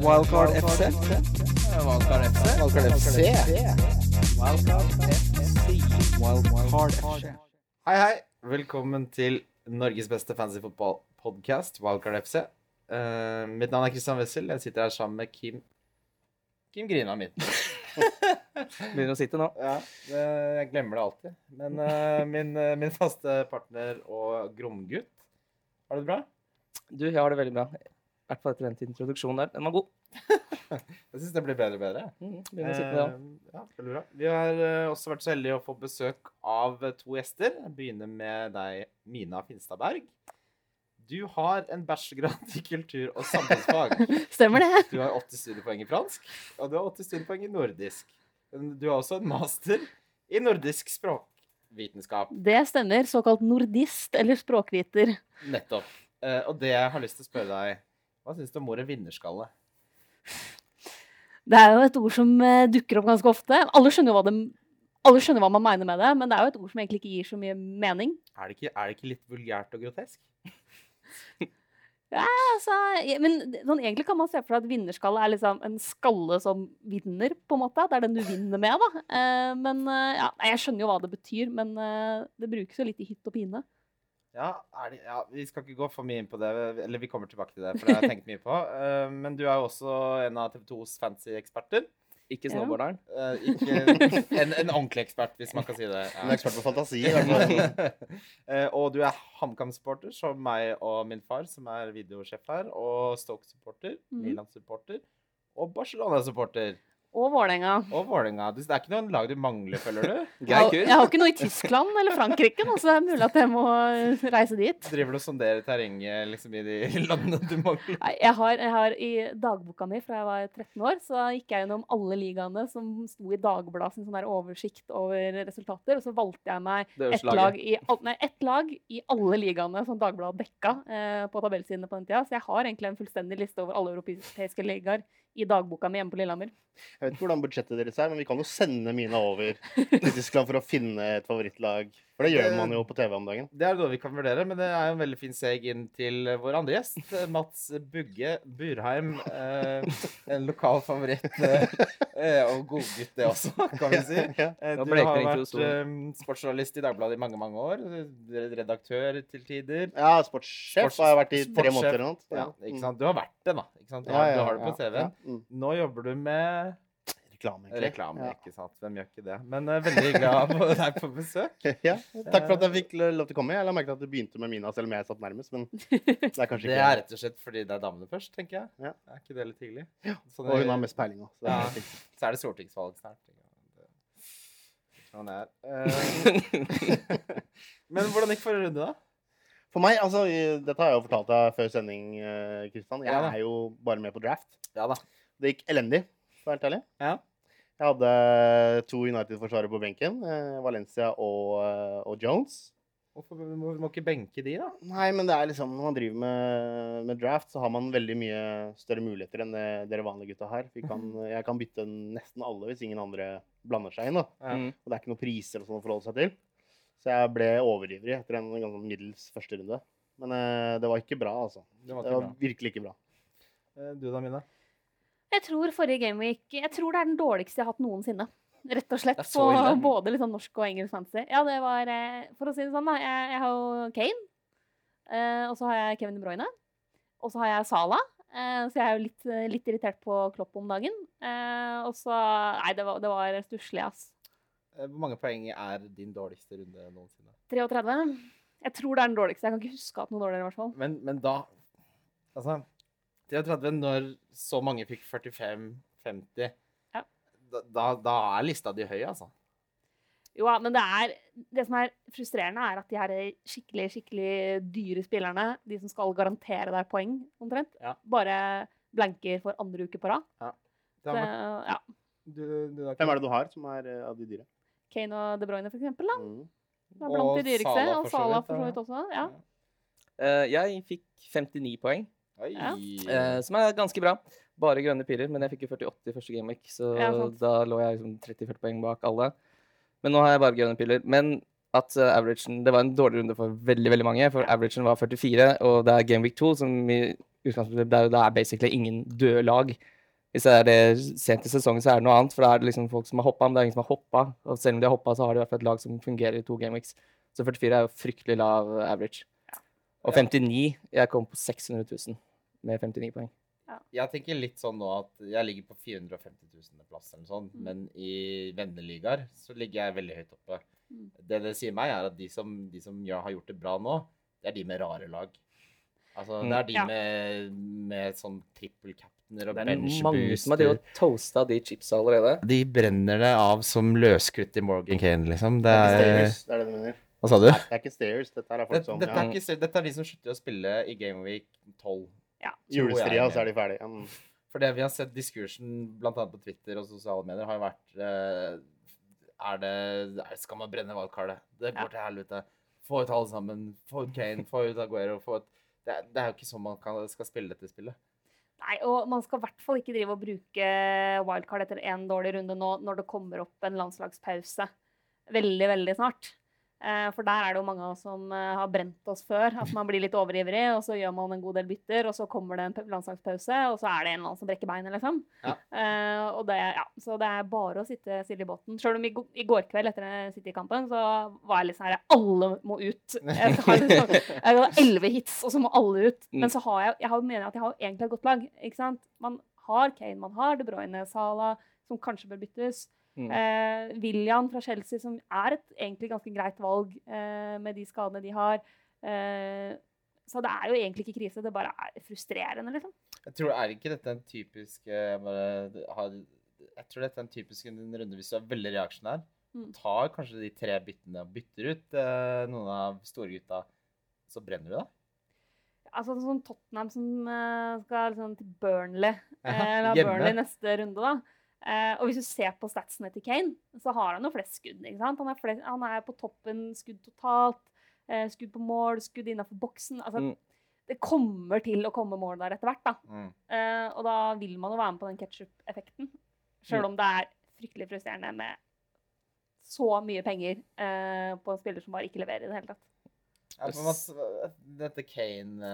Wildcard FC. Wildcard FC. Wildcard FC. Wildcard FC. Hei, hei. Velkommen til Norges beste fantasy fotball-podkast, Wildcard FC. Uh, mitt navn er Christian Wessel. Jeg sitter her sammen med Kim Kim Grina mitt. Begynner å sitte nå. Ja, jeg glemmer det alltid. Men uh, min, eh, min faste partner og Gromgutt, har du det bra? Du, jeg har det veldig bra. I hvert fall etter den introduksjonen der. Den var god. Jeg syns det blir bedre og bedre. Mm, begynner å sitte. Eh, ja, veldig bra. Vi har eh, også vært så heldige å få besøk av eh, to gjester. Jeg begynner med deg, Mina Finstadberg. Du har en bachelorgrad i kultur- og samfunnsfag. Stemmer det? Du har 80 studiepoeng i fransk, og du har 80 studiepoeng i nordisk. Du har også en master i nordisk språkvitenskap. Det stemmer. Såkalt nordist eller språkviter. Nettopp. Eh, og det jeg har lyst til å spørre deg, hva syns du om ordet vinnerskalle? Det er jo et ord som eh, dukker opp ganske ofte. Alle skjønner jo hva, de, alle skjønner hva man mener med det, men det er jo et ord som egentlig ikke gir så mye mening. Er det ikke, er det ikke litt vulgært og grotesk? ja, Altså, men sånn, egentlig kan man se for seg at vinnerskalle er liksom en skalle som vinner, på en måte. Det er den du vinner med, da. Eh, men eh, ja, jeg skjønner jo hva det betyr, men det brukes jo litt i hytt og pine. Ja, er det, ja, vi skal ikke gå for mye inn på det, eller vi kommer tilbake til det, for det har jeg tenkt mye på. Uh, men du er jo også en av TV 2s fancy eksperter. Ikke Ja. snowboarderen. Eh, ikke en, en ordentlig ekspert, hvis man kan si det. En ekspert på fantasi. i hvert fall. Eh, og du er HamKam-supporter, som meg og min far, som er videosjef her, og Stoke-supporter, Mhm. Milan-supporter og Barcelona-supporter. Og Vålerenga. Og Vålerenga. Det er ikke noen lag du mangler, føler du? Geir Jeg, jeg har ikke noe i Tyskland eller Frankrike, nå, så det er mulig at jeg må reise dit. Driver du og sonderer terrenget liksom, i de landene du mangler? Nei, jeg har, jeg har I dagboka mi fra jeg var 13 år, så gikk jeg gjennom alle ligaene som sto i Dagbladet sin sånn der oversikt over resultater. Og så valgte jeg meg ett lag, i nei, ett lag i alle ligaene som Dagbladet dekka eh, på tabellsidene på den tida. Så jeg har egentlig en fullstendig liste over alle europeiske ligaer i dagboka mi hjemme på Lillehammer. Jeg vet ikke hvordan budsjettet deres er, men vi kan jo sende Mina over til Tyskland for å finne et favorittlag. For det gjør man jo på TV om dagen. Det er noe vi kan vurdere, men det er jo en veldig fin seg inn til vår andre gjest. eh, Mats Bugge Burheim. Eh, en lokal favoritt. Eh, eh, og godgutt, det også, kan vi si. Ja. Eh, du har vært eh, sportsjournalist i Dagbladet i mange, mange år. eh, Redaktør til tider. Ja, sportssjef Sports- har jeg vært i tre måneder eller noe. Ja, ikke sant? Du har vært det, da. Ikke sant? Du har, du har det på ja, ja. Mm. Nå jobber du med Reklame, egentlig. reklame, Ja. ikke sant? Hvem gjør ikke det? Men uh, veldig hyggelig å ha deg på besøk. Ja. Takk for at jeg fikk lov til å komme. Jeg la merke til at du begynte med Mina, selv om jeg satt nærmest. Men det er kanskje Det er rett og slett fordi det er damene først, tenker jeg. Ja. Er ikke det litt hyggelig? Ja. Sånn Og hun har mest peiling òg. Ja. Så er det stortingsvalg snart. Sånn er Eh, Men hvordan gikk forrige runde, da? For meg, altså, dette har jeg jo fortalt deg før sending, Kristian. Jeg Ja er jo bare med på draft. Ja da. Det gikk elendig, for å være helt ærlig. Ja. Jeg hadde to United-forsvarere på benken. eh, Valencia og, eh, og Jones. Hvorfor må, må ikke benke de, da? Nei, men det er liksom, når man driver med, med draft, så har man veldig mye større muligheter enn det dere vanlige gutta her. Vi kan, jeg kan bytte nesten alle hvis ingen andre blander seg inn. da. Ja. Mm. Og det er ikke noen priser sånn å forholde seg til. Så jeg ble overivrig etter en ganske middels første runde. Men eh, det var ikke bra, altså. Det var Det var bra. virkelig ikke bra. Du da, Mina? Jeg tror forrige gameweek Jeg tror det er den dårligste jeg har hatt noensinne. Rett og slett. På både liksom norsk og engelsk fantasy. Ja, det var eh, For å si det sånn, da. Jeg, jeg har jo Kane. eh, og så har jeg Kevin De Bruyne. Og så har jeg Sala. eh, så jeg er jo litt, litt irritert på Klopp om dagen. Og så Nei, det var, det var stusslig, ass. Hvor mange poeng er din dårligste runde noensinne? 33. Jeg tror det er den dårligste. Jeg kan ikke huske at noe dårligere, i hvert fall. Men, men da Altså 33 når så mange fikk 45-50 Ja. da, da, da er lista di høy, altså. Jo, ja, men det er Det som er frustrerende, er at de her skikkelig, skikkelig dyre spillerne, de som skal garantere deg poeng, omtrent, Ja. bare blanker for andre uke på rad. Det Så, ja. du, du, Hvem er det du har som er eh, av de dyre? Kane og De Bruyne, for eksempel. Da. Mm. Det er blant de Og dyreste. Salah Og for så Salah vidt, for så vidt også. Ja. Uh, jeg fikk 59 poeng. Ja. eh, som er ganske bra. Bare grønne piler, men jeg fikk jo 48 i første gameweek, så Ja, da lå jeg liksom 30-40 poeng bak alle. Men nå har jeg bare grønne piler. Men at uh, averagen Det var en dårlig runde for veldig veldig mange, for averagen var 44, og det er Gameweek 2 som i utgangspunktet Det er, det er basically ingen døde lag. Hvis det er det sent i sesongen, så er det noe annet. For da er det liksom folk som har hoppa, men det er ingen som har hoppa. Og selv om de har hoppa, så har de i hvert fall et lag som fungerer i to gameweeks. Så 44 er jo fryktelig lav average. Og 59 Jeg kom på 600 000 med 59 poeng. Jeg tenker litt sånn nå at jeg ligger på 450 000. plass eller sånn, Mm. men i venneligaer så ligger jeg veldig høyt oppe. Mm. Det det sier meg, er at de som, de som har gjort det bra nå, det er de med rare lag. Altså, Mm. det er de Ja. med, med sånn trippelcaptener og Det er mange som har benchbooster. toasta de chipsa allerede. De brenner det av som løskrutt i Morgan Kane, liksom. Det Det er ikke er det er det du mener. Hva sa du? Det er ikke stairs. Dette er folk Dette, som dette, ja, er ikke, dette er de som slutter å spille i Game Week 12. Ja. Julestria, så er de ferdige. Mm. For det vi har sett diskursen bl.a. på Twitter og sosiale medier, har jo vært eh, Er det er- Skal man brenne wildcardet? Det går Ja. til helvete. Få ut alle sammen. Få ut Kane, få ut Aguero. Få ut det, det er jo ikke sånn man kan, skal spille dette spillet. Nei, og man skal i hvert fall ikke drive og bruke wildcard etter én dårlig runde nå, når det kommer opp en landslagspause veldig, veldig snart. Eh, For der er det jo mange av oss som eh, har brent oss før. At man blir litt overivrig, og så gjør man en god del bytter, og så kommer det en landslagspause, og så er det en eller annen som brekker beinet, liksom. Ja. Uh, det, ja, så det er bare å sitte stille i båten. Selv om i, i går kveld etter City-kampen, så var jeg litt sånn her Alle må ut. Jeg skal liksom, har elleve hits, og så må alle ut. Mm. Men så har jeg, jeg har, mener at jeg har egentlig et godt lag. ikke sant? Man har Kane, man har De Bruyne, Salah, som kanskje bør byttes. Mm. Eh, William fra Chelsea, som er et egentlig ganske greit valg eh, med de skadene de har. Eh, så det er jo egentlig ikke krise, det bare er frustrerende, liksom. Jeg tror Er ikke dette en typisk eh, bare, har, Jeg tror dette er en typisk en runde hvis du er veldig reaksjonær. Mm. Tar kanskje de tre byttene og bytter ut eh, noen av storgutta, så brenner du deg. Altså sånn Tottenham som eh, skal liksom til Burnley, Ja, eh. Burnley neste runde, da. Eh, og hvis du ser på statsene til Kane, så har han jo flest skudd. Han er, flest, han er på toppen skudd totalt. Eh, skudd på mål, skudd innafor boksen. Altså, Mm. Det kommer til å komme mål der etter hvert. da. Mm. Eh, og da vil man jo være med på den ketsjup-effekten. Sjøl om det er fryktelig frustrerende med så mye penger eh, på en spiller som bare ikke leverer i det hele tatt. Ja, men, dette Kane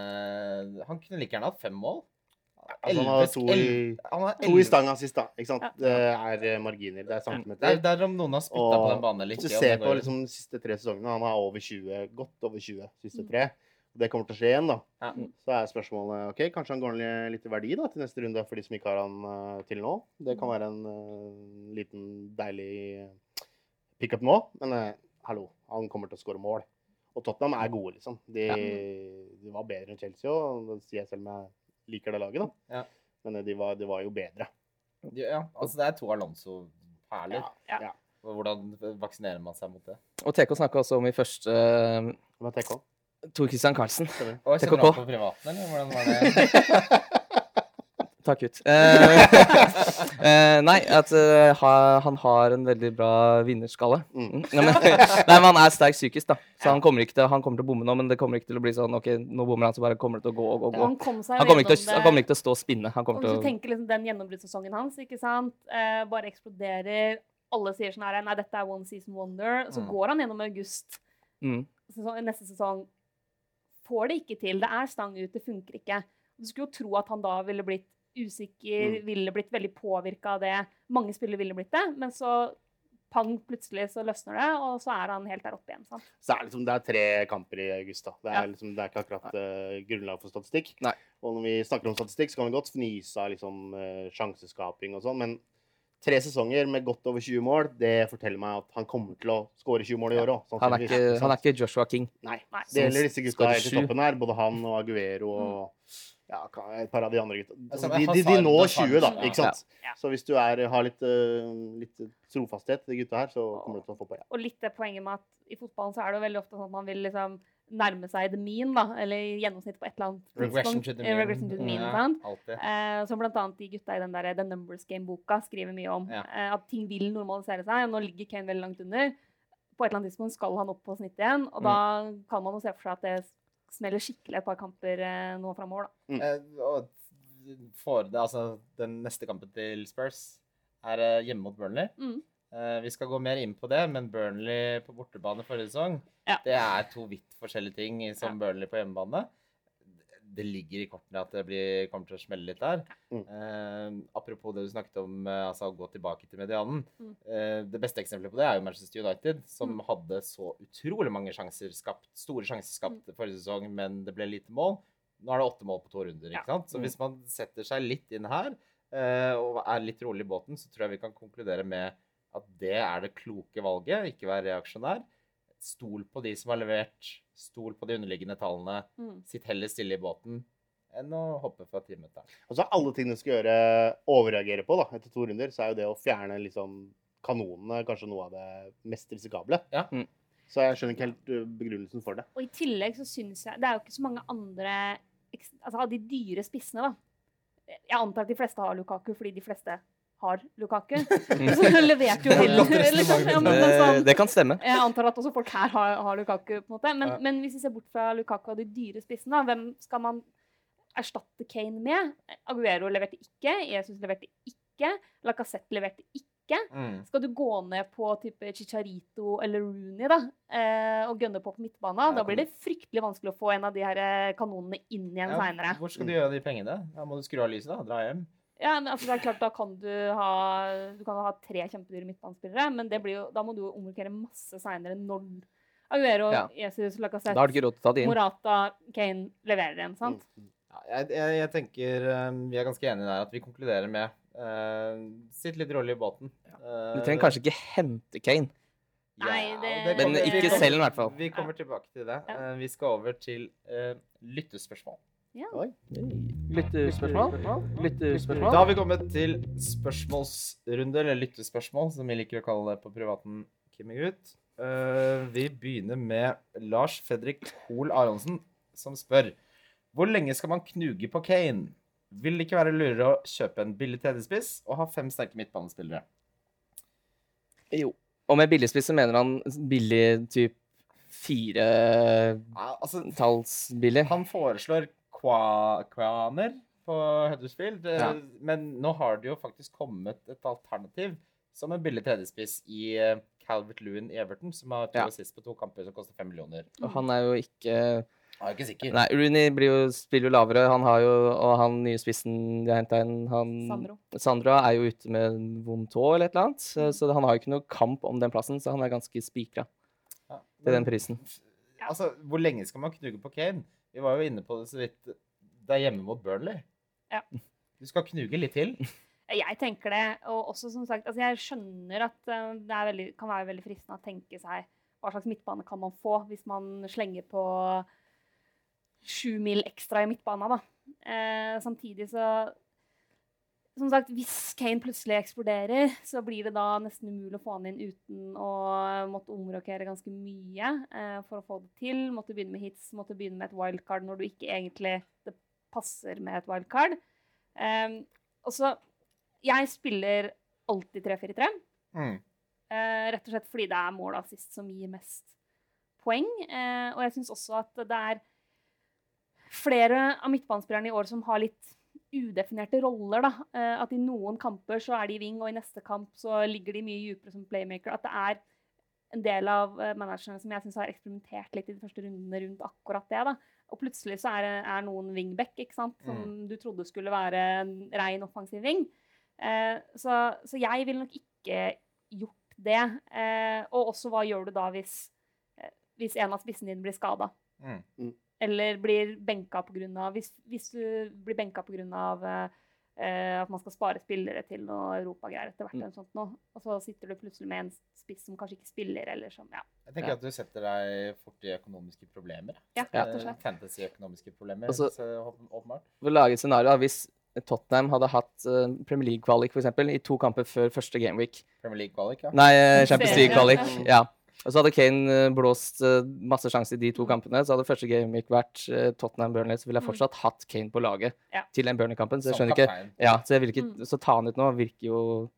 Han kunne like gjerne hatt fem mål. Altså, han har to i, to i stanga sist, da. Ikke sant? Ja. Det er eh, marginer. Det er er, centimeter. det er om noen har spytta på den banen eller Hvis du ser på liksom, de siste tre sesongene, han har over 20, godt over 20 siste Mm. tre. Det kommer til å skje igjen, da. Ja. Så er spørsmålet ok, kanskje han går ned litt i verdi da, til neste runde for de som ikke har han eh, til nå. Det kan være en uh, liten deilig pickup nå, men uh, hallo, han kommer til å skåre mål. Og Tottenham er gode, liksom. De, de var bedre enn Chelsea òg, det sier jeg selv om jeg liker det laget, da. Ja. Men eh, de var, de var jo bedre. Ja, altså det er to Alonso-perler. Ja. Ja. Og Hvordan vaksinerer man seg mot det? Og TK snakka også om i første uh, Hva er TK? Tor Christian Carlsen. Og TKK. Kjenner han på privaten, eller hvordan var det? Takk ut. Eh, eh, nei, at eh, ha, han har en veldig bra vinnerskalle. Mm. Mm. Nei, men, nei, men han er sterk psykisk, da. Så han kommer, ikke til, han kommer til å bomme nå, men det kommer ikke til å bli sånn OK, nå bommer han, så bare kommer det til å gå og gå. gå. han kom seg Han kommer, ikke til, han kommer ikke til å stå og spinne. Han kommer hvis til du å tenker liksom den gjennombruddssesongen hans, ikke sant? Eh, bare eksploderer. Alle sier sånn her Nei, dette er one season wonder. Så Mm. går han gjennom august mm. sesong, neste sesong. Får det ikke til. Det er stang ut. Det funker ikke. Du skulle jo tro at han da ville blitt usikker, Mm. ville blitt veldig påvirka av det. Mange spillere ville blitt det, men så pang, plutselig så løsner det, og så er han helt der oppe igjen. sant? Så er det, liksom, det er tre kamper i august. da. Det er, Ja. liksom, det er ikke akkurat uh, grunnlag for statistikk. Nei. Og når vi snakker om statistikk, så kan vi godt fnise av liksom, uh, sjanseskaping og sånn, men tre sesonger med godt over 20 mål, det forteller meg at han kommer til å skåre 20 mål i år òg. han, er ikke, han er ikke Joshua King. Nei. Nei. Det gjelder disse gutta helt i toppen her. Både han og Aguero og ja, et par av de andre gutta. De, de, de når 20, da. ikke sant? Ja. Så hvis du er, har litt, eh, litt trofasthet, de gutta her, så kommer du til å få på. Ja. Og litt det poenget med at i fotballen så er det jo veldig ofte sånn at man vil liksom nærme seg the mean, da, eller gjennomsnitt på et eller annet Regression to the Eh, mean. Regression to the mean, Ja, sant? alltid. Eh, som blant annet de gutta i den der The Numbers Game-boka skriver mye om. Ja. Eh, at ting vil normalisere seg. Nå ligger Kane veldig langt under. På et eller annet tidspunkt skal han opp på snitt igjen, og da kan man jo se for seg at det smeller skikkelig et par kamper eh, nå framover, da. Eh, og for det, altså, den neste kampen til Spurs er eh, hjemme mot Burnley. Mm. Eh, vi skal gå mer inn på det, men Burnley på bortebane forrige sesong, Ja. det er to vidt forskjellige ting som som Burnley på hjemmebane. Det ligger i kortene at det blir, kommer til å smelle litt der. Mm. Eh, apropos det du snakket om, eh, altså å gå tilbake til medianen. Mm. Eh, det beste eksempelet på det er jo Manchester United, som Mm. hadde så utrolig mange sjanser skapt, store sjanser skapt forrige sesong, men det ble lite mål. Nå er det åtte mål på to runder. Ja. ikke sant? Så Mm. hvis man setter seg litt inn her eh, og er litt rolig i båten, så tror jeg vi kan konkludere med at det er det kloke valget. Ikke være reaksjonær. Stol på de som har levert. Stol på de underliggende tallene. Mm. Sitt heller stille i båten enn å hoppe fra timeteren. Og så er alle ting du skal gjøre, overreagere på da, etter to runder, så er jo det å fjerne liksom kanonene kanskje noe av det mest risikable. Ja. Mm. Så jeg skjønner ikke helt uh, begrunnelsen for det. Og i tillegg så syns jeg Det er jo ikke så mange andre Altså av de dyre spissene, da. Jeg antar at de fleste har Lukaku fordi de fleste har Lukaku. Så leverte jo er heller liksom, ja, sånn, det kan stemme. Jeg antar at også folk her har, har Lukaku, på en måte. Men, Ja. men hvis vi ser bort fra Lukaku og de dyre spissene, hvem skal man erstatte Kane med? Aguero leverte ikke. Jesus leverte ikke. Lacassette leverte ikke. Mm. Skal du gå ned på type Chicharito eller Rooney da, eh, og gønne på på midtbana, Ja, da blir det fryktelig vanskelig å få en av de her eh, kanonene inn igjen Ja, seinere. hvor skal du gjøre de pengene? Da må du skru av lyset, da. Dra hjem. Ja, men altså, det er klart, da kan du ha Du kan ha tre kjempedyre midtbanespillere, men det blir jo, da må du jo omrokere masse seinere når Aguero, Ja. Jesus, Lacassette. Morata, Kane leverer igjen, sant? Mm. Ja, jeg, jeg, jeg tenker um, vi er ganske enige der at vi konkluderer med uh, Sitt litt rolig i båten. Uh, Du trenger kanskje ikke hente Kane. Nei, det- det Men kommer- Men ikke selv, i hvert fall. Vi kommer tilbake til det. Ja. Uh, vi skal over til uh, lyttespørsmål. Lyttespørsmål? Lyttespørsmål? Da har vi kommet til spørsmålsrunde, eller lyttespørsmål, som vi liker å kalle det på privaten. Kimming ut. Uh, vi begynner med Lars Fredrik Hoel Aronsen, som spør Hvor lenge skal man knuge på Kane? Vil det ikke være lurere å kjøpe en billig tredjespiss og ha fem sterke midtbanespillere? Jo. Og med billigspiss mener han billig typ Ja, altså, firetallsbillig. han foreslår Kwa- Kwaner på Huddersfield, eh, Ja. men nå har det jo faktisk kommet et alternativ som en billig tredjespiss i eh, Calvert Lewin i Everton, som har to Ja. assist på to kamper som koster fem millioner. Og han er jo ikke han er ikke sikker. Nei, Rooney blir jo, spiller jo lavere. Han har jo, og han nye spissen de har henta inn, han Sandro. Sandro er jo ute med en vond tå eller et eller annet. Så, så han har jo ikke noe kamp om den plassen, så han er ganske spikra Ja, til den prisen. Altså, hvor lenge skal man knuge på Kane? Vi var jo inne på det så vidt. Det er hjemme mot Burnley. Ja. Du skal knuge litt til. Jeg tenker det, og også som sagt, altså jeg skjønner at eh, det veldig, kan være veldig fristende å tenke seg hva slags midtbane kan man få hvis man slenger på sju mil ekstra i midtbana, da. Eh, samtidig så Som sagt, hvis Kane plutselig eksploderer, så blir det da nesten umulig å få han inn uten å måtte omrokere ganske mye eh, for å få det til. Måtte begynne med hits, måtte begynne med et wildcard når du ikke egentlig det passer med et wildcard. Um, og så Jeg spiller alltid 3-4-3. Mm. Eh, rett og slett fordi det er mål og assist som gir mest poeng. Eh, og jeg syns også at det er flere av midtbanespillerne i år som har litt udefinerte roller. Da. Eh, at i noen kamper så er de i wing, og i neste kamp så ligger de mye dypere som playmaker. At det er en del av eh, managerne som jeg syns har eksperimentert litt i de første rundene rundt akkurat det. da. Og plutselig så er, er noen wingback, ikke sant, som du trodde skulle være en rein offensiv wing. Eh, så, så jeg ville nok ikke gjort det. Eh, og også hva gjør du da hvis, eh, hvis en av spissene dine blir skada? Mm. Eller blir benka pga. Hvis, hvis du blir benka pga. Eh, at man skal spare spillere til noe europagreier etter hvert, Mm. sånt noe, og så sitter du plutselig med en spiss som kanskje ikke spiller, eller som Ja, Jeg tenker Ja. at du setter deg fort i økonomiske problemer. ja rett og slett. Fantasy-økonomiske problemer, Altså- åpenbart. For å lage et scenario, hvis Tottenham hadde hatt eh, Premier League-kvalik for eksempel, i to kamper før første gameweek Premier League-kvalik, ja. Nei, eh, Champions League-kvalik. Ja. Og så hadde Kane eh, blåst eh, masse sjanser i de to kampene. Så hadde første gameweek vært eh, Tottenham-Burnley, så ville jeg Mm. fortsatt hatt Kane på laget Ja. til den Burnley-kampen. Så jeg skjønner ikke. Ja, så jeg vil ikke Mm. Så ta han ut nå virker jo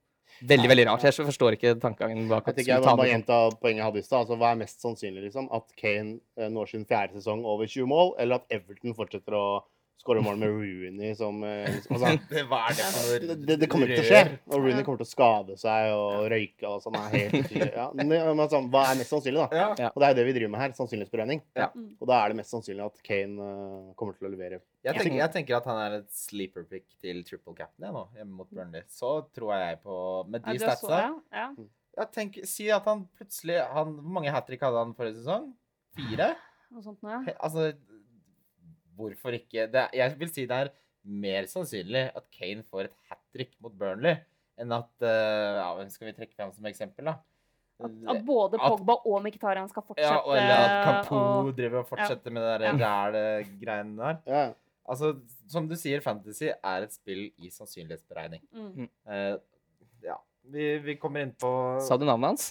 veldig, veldig rart. Jeg forstår ikke tankegangen bak at jeg, jeg ta bare han ut. gjenta poenget jeg hadde i stad. Altså, hva er mest sannsynlig? liksom? At Kane når sin fjerde sesong over 20 mål, eller at Everton fortsetter å skårer mål med Rooney som liksom, altså, Hva er det for noe det, det, kommer ikke til å skje. Og Rooney kommer til å skade seg og røyke og sånn. er helt ja, men, altså, Hva er mest sannsynlig, da? Ja. Ja. Og det er jo det vi driver med her. Sannsynlighetsberegning. Ja. Og da er det mest sannsynlig at Kane eh, kommer til å levere. Jeg tenker, jeg tenker at han er et sleeper pick til triple cap'n nå, hjemme mot Burnley. Så tror jeg på Med de du statsa ja, ja. ja, tenk, Si at han plutselig han, Hvor mange hat trick hadde han forrige sesong? Fire? Noe sånt ja. He- Altså Hvorfor ikke? Det, er- jeg vil si det er mer sannsynlig at Kane får et hat trick mot Burnley, enn at eh, ja, Hvem skal vi trekke fram som eksempel, da? At, at både At- Pogba og Mkhitaryan skal fortsette. ja, og eller at Kampo og- driver og fortsetter med det der ræle greiene der. Ja. Altså, som du sier, Fantasy er et spill i sannsynlighetsberegning. Mm. Uh, ja, vi, vi kommer inn på Sa du navnet hans?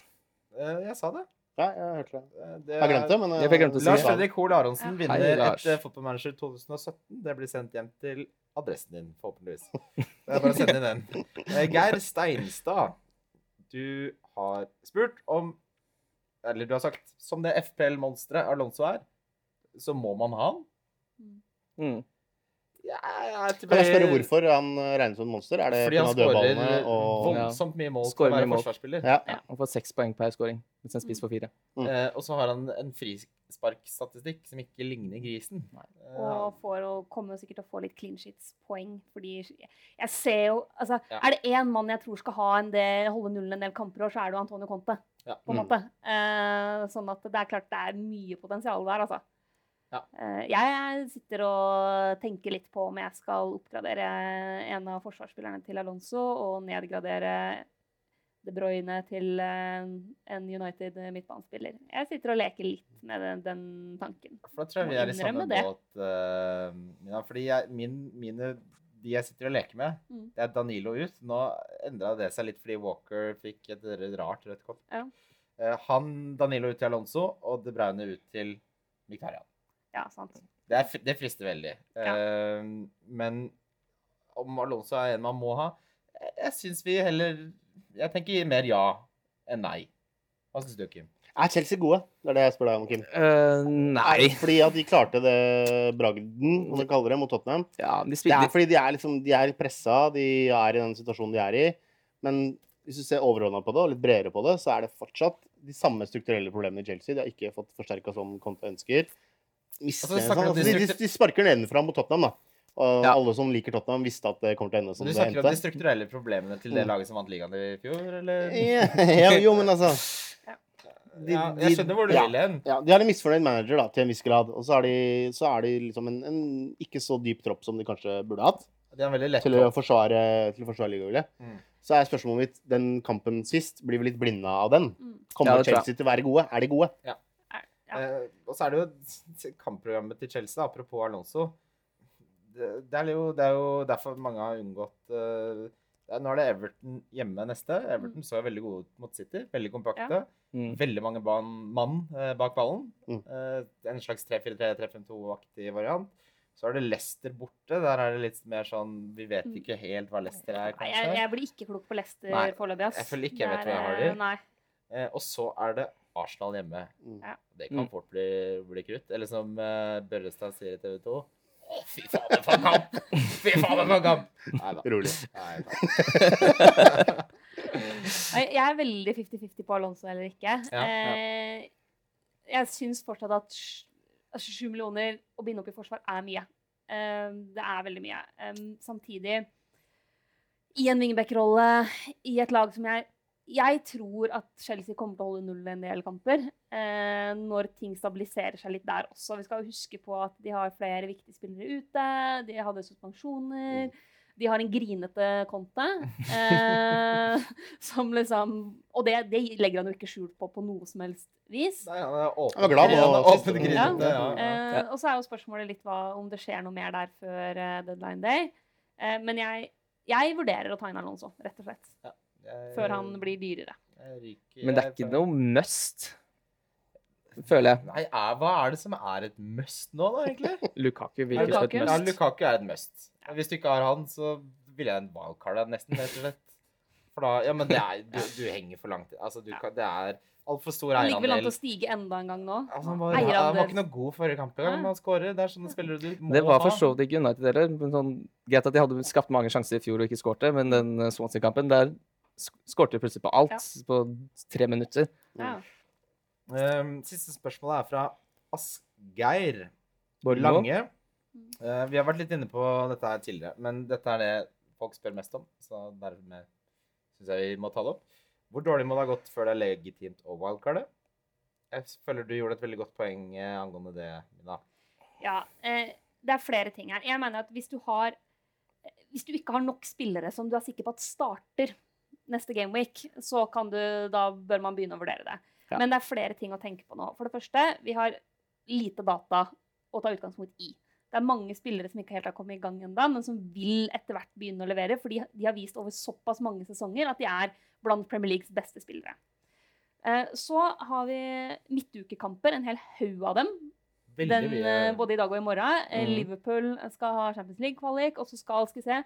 Uh, Jeg sa det. Ja, jeg hørte det. Eh, det Jeg har glemt det, men jeg glemt å si. Lars. Fredrik Hoel Aronsen Ja. vinner Hei, et eh, Fotballmanager 2017. Det blir sendt hjem til adressen din, forhåpentligvis. Det er bare å sende inn den. Eh, Geir Steinstad, du har spurt om Eller du har sagt som det FPL-monsteret Alonso er, så må man ha han. Mm. Ja, jeg Kan jeg spørre hvorfor han eh, regnes som monster? Er det Fordi han skårer og voldsomt mye mål til å Skårer være forsvarsspiller. Ja. Ja, han får seks poeng per scoring, hvis han spiser for fire. Eh, og så har han en frisparkstatistikk som ikke ligner grisen. Uh, Og får, og kommer sikkert til å få litt clean sheets-poeng. Fordi jeg ser jo altså, Ja. Er det én mann jeg tror skal ha en del, holde nullen en del kamper i år, så er det jo Antonio Conte. Ja. På en Mm. måte. Eh, sånn at det er klart det er mye potensial der, altså. Ja. Eh, jeg sitter og tenker litt på om jeg skal oppgradere en av forsvarsspillerne til Alonso og nedgradere De Bruyne til eh, en United midtbanespiller. Jeg sitter og leker litt med den, den tanken. For da tror jeg vi er i samme båt. eh, Mina, fordi jeg, min, mine, de jeg sitter og leker med, Mm. det er Danilo ut. Nå endra det seg litt fordi Walker fikk et rart rødt kort. Ja. Han, Danilo ut til Alonso, og De Bruyne ut til Mkhitaryan. Ja, sant. Det, er, det frister veldig. Eh, men om Alonso er en man må ha Jeg, jeg syns vi heller Jeg tenker mer ja enn nei. Hva syns du, Kim? Er Chelsea gode? Det er det jeg spør deg om, Kim. Uh, nei. Fordi at de klarte det bragden, om du kaller det, mot Tottenham. Ja, de Det er fordi de er, liksom, de er pressa, de er i den situasjonen de er i. Men hvis du ser overordna på det, og litt bredere på det, så er det fortsatt de samme strukturelle problemene i Chelsea. De har ikke fått forsterka som Conte ønsker. Mister, Altså, de de, de, sparker nedenfra mot Tottenham, da. Og Ja. alle som liker Tottenham, visste at det kommer til å ende som det Men du snakker om de endte. strukturelle problemene til det Mm. laget som vant ligaen i fjor, eller? Ja, ja, jo, men altså de- ja, jeg skjønner hvor du ja. vil hen. Ja, De har en misfornøyd manager da, til en viss grad. Og så er de, så er de liksom en, en ikke så dyp tropp som de kanskje burde hatt. De er veldig lett til å forsvare, til å forsvare ligagullet. Mm. Så er spørsmålet mitt den kampen sist, blir vi litt blinda av den? Mm. Kommer Ja. Chelsea til å være gode? Er de gode? Ja. Eh, og så er det jo kampprogrammet til Chelsea, apropos Alonso. Det, det, er jo, det er jo derfor mange har unngått eh, er, Nå er det Everton hjemme neste. Everton så veldig gode ut mot City. Veldig kompakte. mm. Veldig mange ban, mann eh, bak ballen. Mm. Eh, en slags 3-4-3-3-5-2-aktig variant. Så er det Leicester borte. Der er det litt mer sånn Vi vet Mm. ikke helt hva Leicester er, Nei, jeg, jeg blir ikke klok på Leicester foreløpig. jeg føler ikke jeg vet hva jeg har de. eh, Eh, og så er det Arsenal hjemme. Mm. Ja. Det kan Mm. fort bli, bli krutt. Eller som uh, Børrestad sier i TV 2 Å, fy fader, for en kamp! Fy fader, for en kamp! Nei da. Rolig. Nei da. Jeg er veldig 50-50 på Alonso eller ikke. Ja, ja. Eh, jeg syns fortsatt at sj- altså, 7 millioner å binde opp i forsvar er mye. Eh, det er veldig mye. Samtidig, i en wingback-rolle, i et lag som jeg Jeg tror at Chelsea kommer til å holde null en del kamper. Eh, når ting stabiliserer seg litt der også. Vi skal jo huske på at de har flere viktige spillere ute. De hadde suspensjoner. De har en grinete Conte. Eh, som liksom Og det, det legger han jo ikke skjult på på noe som helst vis. Nei, han er åpen. Glad er åpen grinete. Ja. Eh, og så er jo spørsmålet litt hva, om det skjer noe mer der før eh, deadline day. Eh, men jeg, jeg vurderer å ta inn Alonso, rett og slett. Jeg- Før han blir dyrere. ryker- Men det er ikke noe must, føler jeg. Nei, er, hva er det som er et must nå, da, egentlig? Lukaku virker som et must. Ja. Lukaku er et must. Hvis du ikke har han, så vil jeg en wildcard nesten, rett og slett. For da Ja, men det er Du, du henger for langt Altså, du kan Det er altfor stor Han ligger vel an til å stige enda en gang nå. Altså, han, var, han var ikke noe god forrige kamp engang, men han skårer. Det er sånne spillere du må ha. Det var for så vidt ikke United heller. Sånn, greit at de hadde skapt mange sjanser i fjor og ikke skårte, men den eh, Swansea-kampen, der sk- skårte plutselig på alt Ja. på tre minutter. Ja. Um, siste spørsmålet er fra Asgeir. Lange. Uh, vi har vært litt inne på dette her tidligere, men dette er det folk spør mest om, så dermed syns jeg vi må ta det opp. Hvor dårlig må det ha gått før det er legitimt å wildcarde? Jeg føler du gjorde et veldig godt poeng eh, angående det, Mina. Ja, eh, det er flere ting her. Jeg mener at hvis du har eh, Hvis du ikke har nok spillere som du er sikker på at starter neste gameweek, så kan du, da bør man begynne å vurdere det. Ja. Men det er flere ting å tenke på nå. For det første, vi har lite data å ta utgangspunkt i. Det er mange spillere som ikke helt har kommet i gang ennå, men som vil etter hvert begynne å levere, For de har vist over såpass mange sesonger at de er blant Premier Leagues beste spillere. Eh, Så har vi midtukekamper, en hel haug av dem, den, eh, både i dag og i morgen. Mm. Liverpool skal ha Champions League-kvalik, og så skal skal vi se,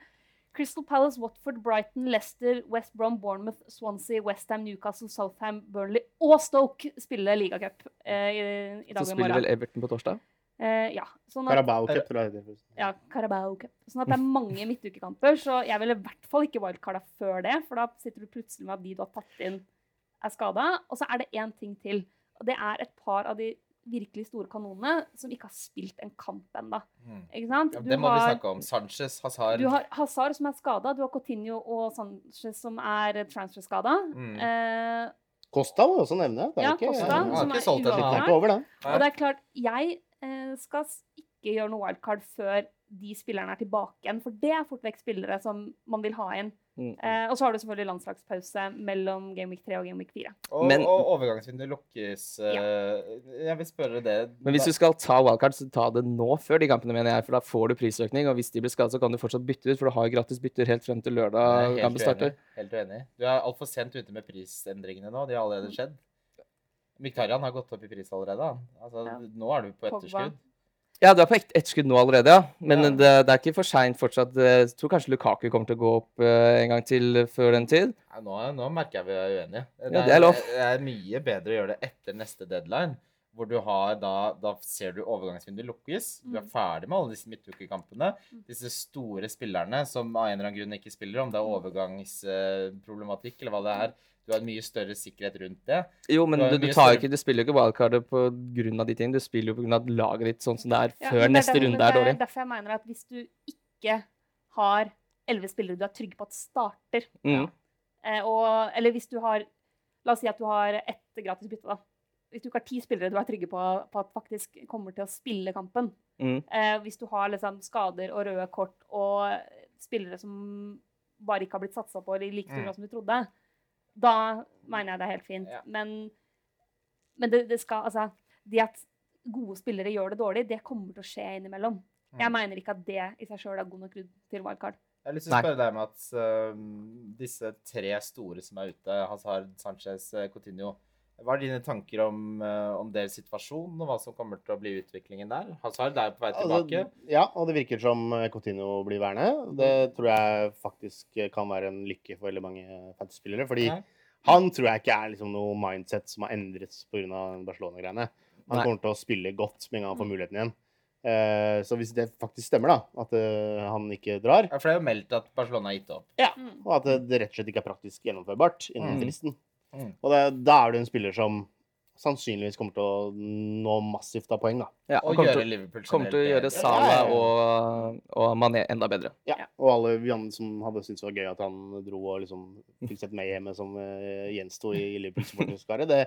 Crystal Palace, Watford, Brighton, Leicester, West Brom, Bournemouth, Swansea, Westham, Newcastle, Southam, Burnley og Stoke spiller ligacup eh, i, i dag Så og i spiller vel Everton på torsdag. Eh, ja, sånn at, Carabao Cup, tror jeg det heter. ja, Carabao Cup. Sånn at det er mange midtukekamper, så jeg ville i hvert fall ikke wildcarda før det, for da sitter du plutselig med at de du har tatt inn, er skada. Og så er det én ting til, og det er et par av de virkelig store kanonene som ikke har spilt en kamp ennå. Mm. Ja, det må vi snakke om. Sanchez, Hazard Du har Hazard som er skada, du har Coutinho og Sanchez som er transfer-skada. Mm. Eh, Costa må vi også nevne. Det er Ja, ikke, Costa, har som ikke er solgt ennå, Det er ikke over, det. Og det er klart, jeg eh, skal ikke gjøre noe wildcard før de spillerne er tilbake igjen, for det er fort vekk spillere som man vil ha inn. Mm. Eh, og så har du selvfølgelig landslagspause mellom Game Week 3 og Game Week 4. Og, Men- og overgangsvinduet lukkes eh, Jeg vil spørre det Men hvis du skal ta wildcard, så ta det nå før de kampene, mener jeg. For da får du prisøkning, og hvis de blir skadet, så kan du fortsatt bytte ut, for du har gratis bytter helt frem til lørdag kampen starter. Helt uenig. Du er altfor sent ute med prisendringene nå. De har allerede skjedd. Miktarian har gått opp i pris allerede. Altså, Ja. Nå er du på Pogba. etterskudd. Ja, du er på ett et skudd nå allerede, ja. Men Ja. det, det er ikke for seint fortsatt. Jeg tror kanskje Lukaku kommer til å gå opp eh, en gang til før den tid. Ja, nå, nå merker jeg vi er uenige. Ja, det er lov. Det er mye bedre å gjøre det etter neste deadline. Hvor du har da Da ser du overgangsvinduet lukkes. Du er Mm. ferdig med alle disse midtukekampene. Mm. Disse store spillerne som av en eller annen grunn ikke spiller, om det er overgangsproblematikk eller hva det er. Du har en mye større sikkerhet rundt det. Jo, men Du du, du, tar større- ikke, du spiller jo ikke wildcardet av de tingene. Du spiller jo på grunn av laget ditt sånn som det er Ja, før det er neste derfor- runde er dårlig. Det er derfor jeg mener at hvis du ikke har elleve spillere du er trygg på at starter, Mm. eh, og, eller hvis du har La oss si at du har ett gratis bytte, da. Hvis du ikke har ti spillere du er trygge på, på at faktisk kommer til å spille kampen. Mm. Eh, hvis du har liksom skader og røde kort og spillere som bare ikke har blitt satsa på i like stor Mm. grad som du trodde, da mener jeg det er helt fint. Ja. Men, men det, det skal Altså, det at gode spillere gjør det dårlig, det kommer til å skje innimellom. Jeg Mm. mener ikke at det i seg sjøl er god nok grunn til wildcard. Jeg har lyst til å spørre deg om at uh, disse tre store som er ute, Hazard, Sanchez, eh, Coutinho Hva er dine tanker om, eh, om deres situasjon, og hva som kommer til å bli utviklingen der? Hazard er på vei tilbake. Altså, ja, og det virker som eh, Coutinho blir værende. Det tror jeg faktisk eh, kan være en lykke for veldig mange fantasy-spillere. Fordi Nei. han tror jeg ikke er liksom noe mindset som har endret pga. Barcelona-greiene. Han Nei. kommer til å spille godt med en gang han får muligheten igjen. Eh, så hvis det faktisk stemmer, da, at han ikke drar, Ja, for det er jo meldt at Barcelona har gitt opp. Ja, og at det, det rett og slett ikke er praktisk gjennomførbart innen Mm. fristen. Mm. Og det, da er du en spiller som sannsynligvis kommer til å nå massivt av poeng, da. Ja, Og kommer gjøre Liverpool kommer til å gjøre. Salah og, og Mané enda bedre. Ja, og alle vi andre som hadde syntes det var gøy at han dro og liksom fikk sett meg hjemme som uh, gjensto i Liverpool-supporterskaret, det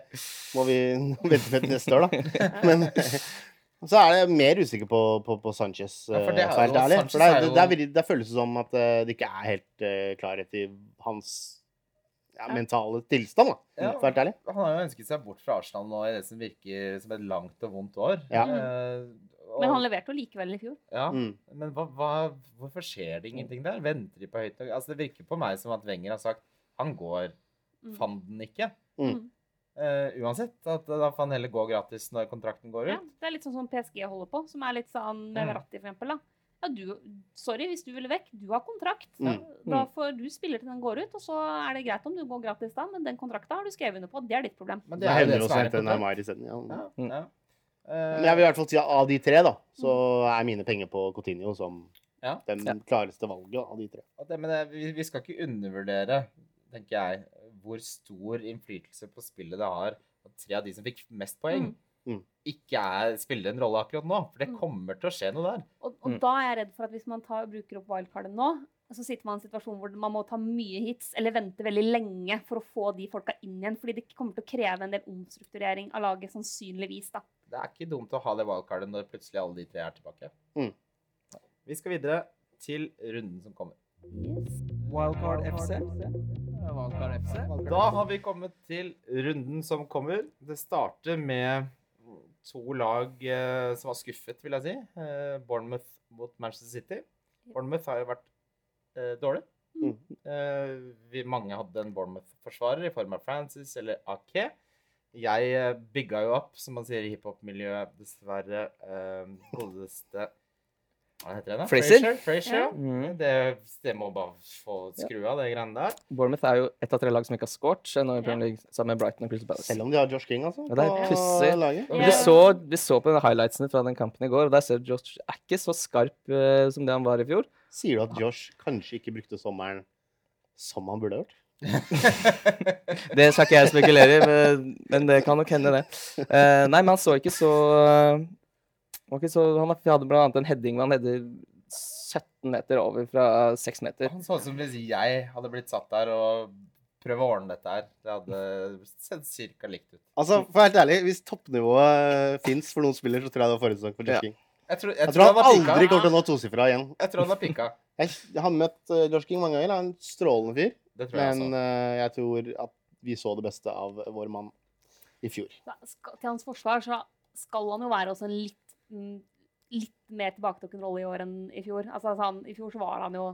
må vi vente med til neste år, da. Men så er jeg mer usikker på, på, på Sanchez, Ja, for eh, det er helt jo- ærlig. For det, er er- det, er det føles som at eh, det ikke er helt uh, klarhet i hans ja, mentale tilstand, da. Ja. Ærlig. Han har jo ønsket seg bort fra Arsenal nå i det som virker som et langt og vondt år. Ja. Eh, og- Men han leverte jo likevel i fjor. ja. Mm. Men hva, hva, hvorfor skjer det ingenting der? Venter de på høyt nok? Altså, det virker på meg som at Wenger har sagt han går Mm. fanden ikke. Mm. Uh, uansett. At da får han heller gå gratis når kontrakten går ut. Ja, det er litt sånn som PSG holder på, som er litt sånn med Mm. Verratti, for eksempel. Da. Ja, du, sorry hvis du ville vekk, du har kontrakt. Mm. Da får du spiller til den går ut, og så er det greit om du går gratis da, men den kontrakta har du skrevet under på. Det er ditt problem. Men Det hender som også er hente en kontrakt. Isteden. Ja. Ja, Mm. ja. Men jeg vil i hvert fall si at av de tre, da, så er mine penger på Coutinho som Ja. den Ja. klareste valget av de tre. Og det, men det, vi, vi skal ikke undervurdere, tenker jeg, hvor stor innflytelse på spillet det har at tre av de som fikk mest poeng, Mm. Mm. Ikke er, spiller en rolle akkurat nå. For det Mm. kommer til å skje noe der. Og, og Mm. da er jeg redd for at hvis man tar, bruker opp wildcardet nå, så sitter man i en situasjon hvor man må ta mye hits, eller vente veldig lenge for å få de folka inn igjen. Fordi det kommer til å kreve en del omstrukturering av laget, sannsynligvis, da. Det er ikke dumt å ha det wildcardet når plutselig alle de tre er tilbake. Mm. Vi skal videre til runden som kommer. Wildcard FC. Wildcard FC. Da har vi kommet til runden som kommer. Det starter med to lag eh, som var skuffet, vil jeg si. Eh, Bournemouth mot Manchester City. Bournemouth har jo vært eh, dårlig. Mm. Eh, vi, mange hadde en Bournemouth-forsvarer i form av Francis eller Ake. Jeg bygga jo opp, som man sier i hiphop-miljøet, dessverre, godeste Hva heter det? da? Fraser? Fraser, ja. Mm. Det, det må bare få skru av, det greiene der. Bournemouth er jo ett av tre lag som ikke har scoret i Premier League, sammen med Brighton og Crystal Palace. Selv om de har Josh King, altså. Ja, det er pussig. Vi, så, vi så på highlightsene fra den kampen i går, og der ser Josh er ikke så skarp uh, som det han var i fjor. Sier du at Josh kanskje ikke brukte sommeren som han burde ha gjort? Det skal ikke jeg spekulere i, men, men det kan nok hende, det. Uh, nei, men han så ikke så eh, ikke så, Han hadde blant annet en heading hvor han header 17 meter over fra 6 meter. Han så ut som hvis jeg hadde blitt satt der og prøvd å ordne dette her. Det hadde sett cirka likt ut. Altså, for helt ærlig, Hvis toppnivået fins for noen spiller, så tror jeg det var forrige sesong for Ja. Josh King. Jeg tror, jeg Jeg tror tror han han aldri pika. kommer til å nå tosifra igjen. Jeg tror han har pika. Jeg jeg har møtt Josh King mange ganger. Han er en strålende fyr. Det tror jeg Men også. uh, jeg tror at vi så det beste av vår mann i fjor. Da skal, til hans forsvar så skal han jo være også en litt, litt mer tilbaketrukken rolle i år enn i fjor. Altså, altså han, I fjor så var han jo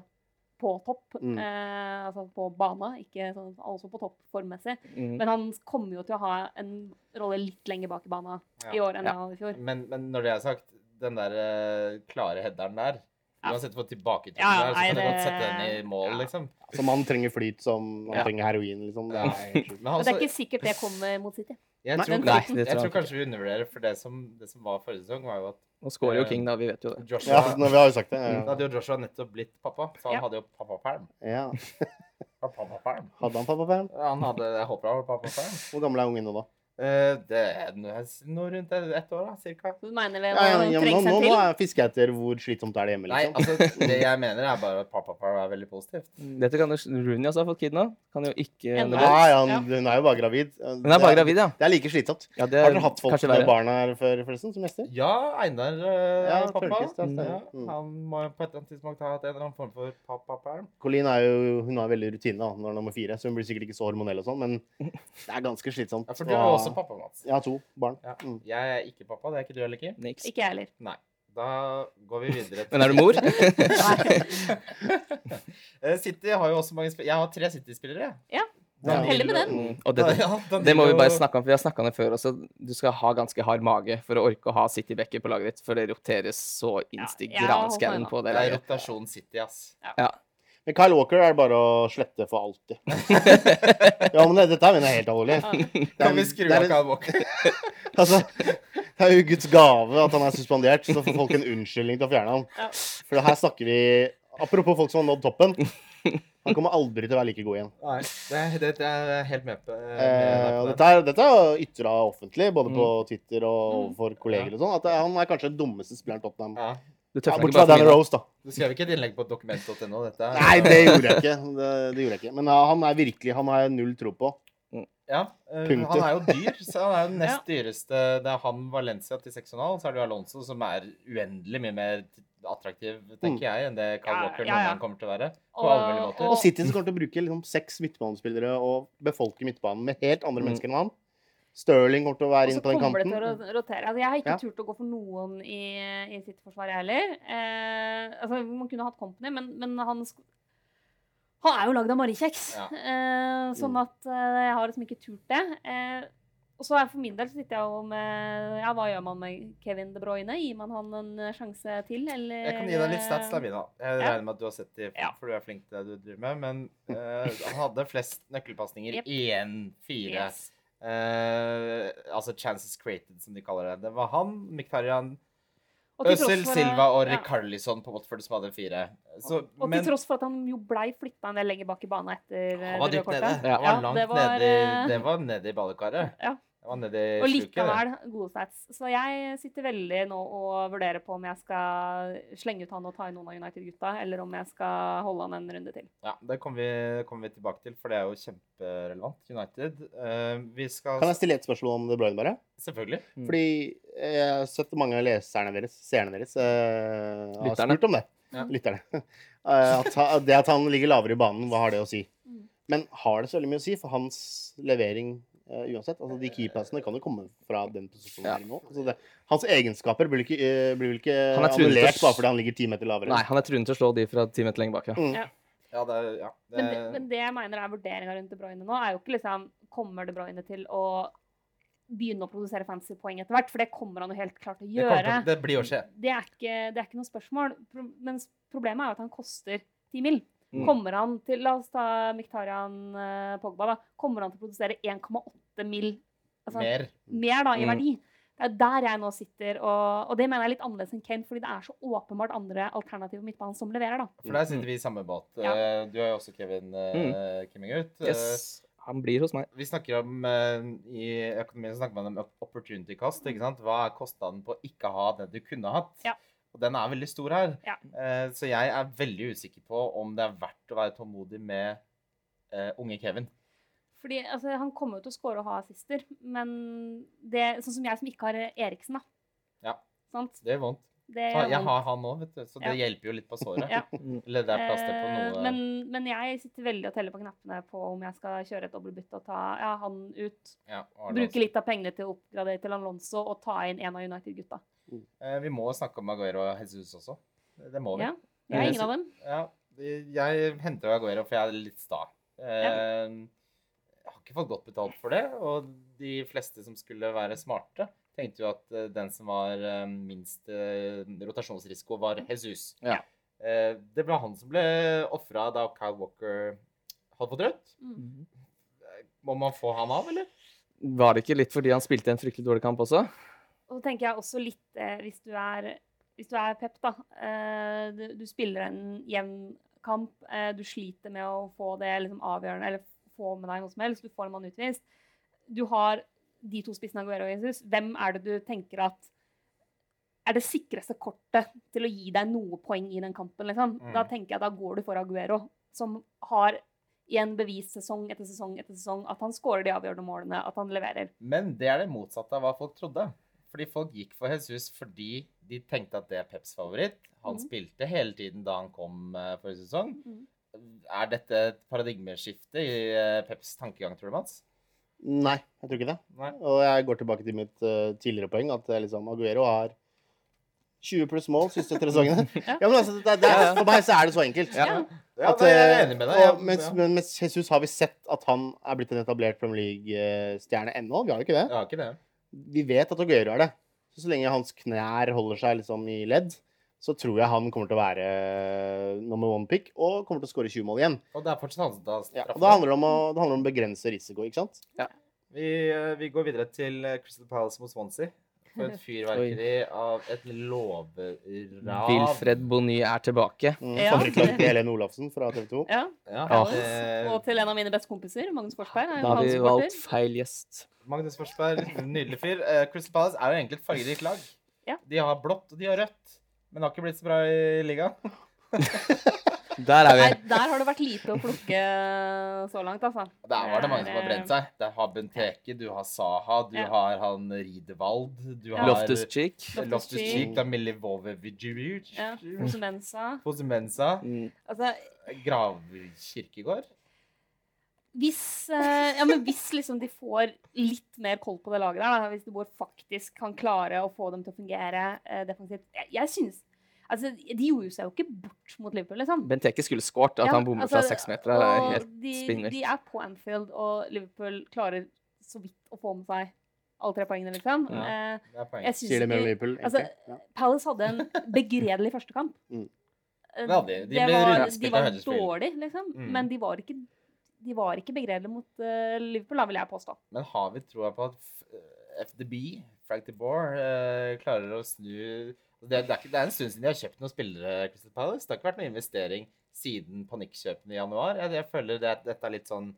på topp, Mm. eh, altså på bana, ikke sånn, altså på topp formmessig. Mm. Men han kommer jo til å ha en rolle litt lenger bak i bana Ja. i år enn Ja. han hadde i fjor. Men, men når det er sagt, den der eh, klare headeren der. Uansett hvor tilbaketrukket Ja, er, så kan du godt sette den i mål, ja. liksom. Som han trenger flyt som han Ja. trenger heroin, liksom. Det er helt. Men Men altså, det er ikke sikkert det kommer mot City. jeg, Nei. tror, Nei, det jeg tror tror kanskje vi undervurderer, for det som, det som var forrige sesong, var jo at Nå scorer jo King, da. Vi vet jo det. Joshua Ja, nå, vi har jo sagt det. Da Ja. hadde jo Joshua nettopp blitt pappa, så han Ja. hadde jo pappaperm. Ja. Pappaperm. Hadde han pappaperm? Han hadde, jeg håper han hadde pappaperm. Hvor gammel er ungen nå, da? Eh, det er noe rundt ett ett år, da, cirka. Du mener vel Ja, ja, ja, nå, nå, nå er- fisker jeg etter hvor slitsomt er det hjemme, Nei, liksom. altså, det jeg mener, er bare at pappa er veldig positivt. Dette kan jo Rooney også ha fått kid nå. Kan jo ikke Nei. Nei, han, Ja. hun er jo bare gravid. Hun er bare gravid, ja. Det er like slitsomt. ja det Har er dere hatt folk med barna barn her før, forresten, som gjester? Ja, Einar eh, Ja, er pappa. Tørkest, ja, Ja. Mm. han må jo på et eller annet tidspunkt ha hatt en eller annen form for pappaperm. Colleen er jo hun har veldig rutine da, når hun er nummer fire, så hun blir sikkert ikke så hormonell og sånn, men det er ganske slitsomt. Ja, for du er jo Og- også pappa, Mats. Jeg har to barn. Ja. Mm. Jeg er ikke pappa, det er ikke du heller, Kim. Niks. Ikke jeg heller. Nei. Da går vi videre til Men er du mor? Eh, City har jo også mange spillere. Jeg har tre City-spillere. Ja. Ja. Heldig med den. Mm. Og det, Ja, det må vi bare snakke om, for vi har snakka om det før også. Du skal ha ganske hard mage for å orke å ha City-backer på laget ditt, for det roteres så innst Ja, på Det det er rotasjon City, ass. Men Kyle Walker er det bare å slette for alltid. ja, men dette er mener jeg helt alvorlig. Det er- Kan vi skru av Kyle Walker? Altså, det er jo Guds gave at han er suspendert, så får folk en unnskyldning til å fjerne ham. Ja. For her snakker vi Apropos folk som har nådd toppen. Han kommer aldri til å være like god igjen. Nei, det, det, det er helt med på. eh, Eh, med på dette er, dette er ytra offentlig, både på Mm. Twitter og for kolleger og sånn, at han er kanskje den dummeste spilleren Tottenham. Ja. Du Ja, tøffer Bortsett ikke fra Danny. Rose, da. Du skrev ikke et innlegg på dokument.no? Nei, det gjorde jeg ikke. Det, det gjorde jeg ikke. Men ja, han er virkelig Han har jeg null tro på. Ja, eh, Punktum. han er jo dyr, så han er jo nest dyreste. Det er han Valencia til 6,5, så er det jo Alonso som er uendelig mye mer attraktiv, tenker jeg, enn det Carl Ja, Walker ja, ja. kommer til å være. På Og- alle måter. Og City som kommer til å bruke liksom seks midtbanespillere og befolke midtbanen med helt andre Mm. mennesker enn han. Sterling kommer til å Og være så inne på den kommer det til å rotere. Altså, jeg har ikke Ja. turt å gå for noen i, i sitt forsvar, jeg heller. Eh, altså, man kunne hatt Company, men, men han Han er jo lagd av marikjeks. Ja. Eh, sånn Mm. at eh, jeg har liksom ikke turt det. Eh, Og så er for min del så sitter jeg jo med Ja, hva gjør man med Kevin De Bruyne? Gir man han en eh, sjanse til, eller Jeg kan gi deg litt stats, Lavina. Jeg Ja. regner med at du har sett dem, for du er flink til det du driver med. Men eh, han hadde flest nøkkelpasninger. Én, 1-4. Yes. Eh, altså chances created, som de kaller det. Det var han, Miktarian, Og Øzil, Silva og ja. Rikarlison på Watford, som hadde fire. Så, Og men til tross for at han jo blei flytta en del lenger bak i banen etter eh, han var det røde kortet. nede. Ja. Han var Ja, langt det var, nede, eh, det var nede i badekaret. Ja. Det var nede i Og likevel gode stats. Så jeg sitter veldig nå og vurderer på om jeg skal slenge ut han og ta inn noen av United-gutta, eller om jeg skal holde han en runde til. Ja, det kommer vi, kommer vi tilbake til, for det er jo kjemperelevant. United. Uh, vi skal Kan jeg stille et spørsmål om De Bruyne, bare? Selvfølgelig. Mm. Fordi jeg har sett mange av leserne deres, seerne deres, uh, har spurt om det. Ja. Lytterne. Eh, at, det at han ligger lavere i banen, hva har det å si? Mm. Men har det så veldig mye å si for hans levering eh, uansett? Altså, De keypassene kan jo komme fra den posisjonen Ja. her nå. Altså, det, hans egenskaper blir, ikke, uh, blir vel ikke er annullert bare fordi han ligger ti meter lavere? Nei, han er truende til å slå de fra ti meter lenger bak. Ja. Mm. Ja. Ja, det ja, det, Men det, men det jeg mener er vurderinga rundt De Bruyne nå, er jo ikke liksom Kommer De Bruyne til å begynne å produsere fancy poeng etter hvert? For det kommer han jo helt klart til å det, gjøre. til, det blir å skje. Det er ikke, det er ikke noe spørsmål. Pro mens problemet er jo at han koster 10 mill. Mm. Kommer han til La oss ta Miktarian eh, Pogba, da. Kommer han til å produsere 1,8 mill. Altså, mer. Mer. da, i Mm. verdi? Det er der jeg nå sitter, og, og det mener jeg er litt annerledes enn Kane, fordi det er så åpenbart andre alternativer midtbanen som leverer, da. For der sitter vi i samme båt. Ja. Eh, Du har jo også Kevin uh, Kimming-ut. Yes. Han blir hos meg. Vi snakker om eh, I økonomien så snakker man om opportunity cost. ikke sant? Hva er kostnaden på å ikke ha det du kunne hatt? Ja. Og den er veldig stor her. Ja. Eh, så jeg er veldig usikker på om det er verdt å være tålmodig med eh, unge Kevin. Fordi altså, Han kommer jo til å score og ha assister, men det, sånn som jeg som ikke har Eriksen, da. Ja. Sant? Det gjør vondt. Jeg vondt. har han òg, vet du, så det Ja. hjelper jo litt på såret. Ja. Eller det er plaster på Eh, noe Men, men jeg sitter veldig og teller på knappene på om jeg skal kjøre et dobbeltbytte og ta ja, han ut. ja, Bruke litt av pengene til å oppgradere til Alonso og ta inn en av United-gutta. Eh, vi må snakke om Aguero og Jesus også. Det må vi. Ja, jeg er ingen av dem. Ja, jeg henter Aguero for jeg er litt sta. Eh, Jeg har ikke fått godt betalt for det, og de fleste som skulle være smarte, tenkte jo at eh, den som var minst rotasjonsrisiko, var Jesus. Ja. Eh, Det var han som ble ofra da Kyle Walker hadde fått rødt. Mm. Må man få han av, eller? Var det ikke litt fordi han spilte en fryktelig dårlig kamp også? Og så tenker jeg også litt eh, hvis du er hvis du er Pep, da. Eh, du, du spiller en jevn kamp. Eh, du sliter med å få det liksom, avgjørende, eller få med deg noe som helst. Du får en mann utvist. Du har de to spissene Aguero og Jesus. Hvem er det du tenker at er det sikreste kortet til å gi deg noe poeng i den kampen? Liksom? Mm. Da tenker jeg da går du for Aguero, som har igjen bevist sesong etter sesong etter sesong at han skårer de avgjørende målene, at han leverer. Men det er det motsatte av hva folk trodde. Fordi folk gikk for Jesus fordi de tenkte at det er Peps favoritt. Han mm. spilte hele tiden da han kom eh, forrige sesong. Mm. Er dette et paradigmeskifte i eh, Peps tankegang, tror du, Mats? Nei, jeg tror ikke det. Nei. Og jeg går tilbake til mitt uh, tidligere poeng, at liksom, Aguero har 20 pluss mål siste tre sesongene. Ja. ja, men altså, det, det. For meg så er det så enkelt. Ja. Ja, At, nei, jeg er enig med deg. Og, mens, men mens Jesus har vi sett at han er blitt en etablert Premier League-stjerne ennå. Vi har jo ikke det. Jeg har ikke det. Vi vet at Aguero er det. Så, så lenge hans knær holder seg liksom i ledd, så tror jeg han kommer til å være nummer one pick og kommer til å skåre 20 mål igjen. Og det er fortsatt han som tar Ja, og da handler det om å, det handler om å begrense risiko, ikke sant? vi, eh, vi går videre til eh, Crystal Palace mot Swansea. For et fyrverkeri av et låverav. Wilfred Bonny er tilbake. Mm, Ja. Til Helene Olafsen fra TV 2. Ja. Ja, Ja. eh, Og til en av mine beste kompiser, Magnus Forsberg. er Da har vi valgt feil gjest. Magnus Forsberg, nydelig fyr. Uh, Crystal Palace er jo egentlig et fargerikt lag. Ja. De har blått og de har rødt, men har ikke blitt så bra i ligaen. Der er Nei, vi. der har det vært lite å plukke så langt, altså. Der var det mange som har brent seg. Det har Benteke, du har Saha, du Ja. har han Riedewald, du Ja. har Loftus Cheek. Loftus-Cheek, du har Milivojevic, Ja. Fosumensa. Posimensa, Mm. Altså, Gravkirkegård. hvis, eh, ja, men hvis liksom de får litt mer koll på det laget der, da, hvis de faktisk kan klare å få dem til å fungere eh, defensivt Jeg, jeg synes Altså, de gjorde seg jo ikke bort mot Liverpool, liksom. Benteke skulle skåret. At Ja, han bommer altså, fra seks meter, Det er helt de, spinnvilt. de er på Anfield, og Liverpool klarer så vidt å få med seg alle tre poengene, liksom. Ja. Eh, Det er poeng. jeg synes Sier det med ikke Liverpool, altså. Ja. Palace hadde en begredelig førstekamp. Mm. Eh, Det hadde de. De var, de var dårlige, liksom. Mm. Men de var ikke, de var ikke begredelige mot uh, Liverpool, da, vil jeg påstå. Men har vi troa på at FDB, Frank de Boer, uh, klarer å snu det det, er ikke, det er en stund siden de har kjøpt noen spillere. Crystal Palace. Det har ikke vært noen investering siden panikkjøpene i januar. Jeg, jeg føler det, dette er litt sånn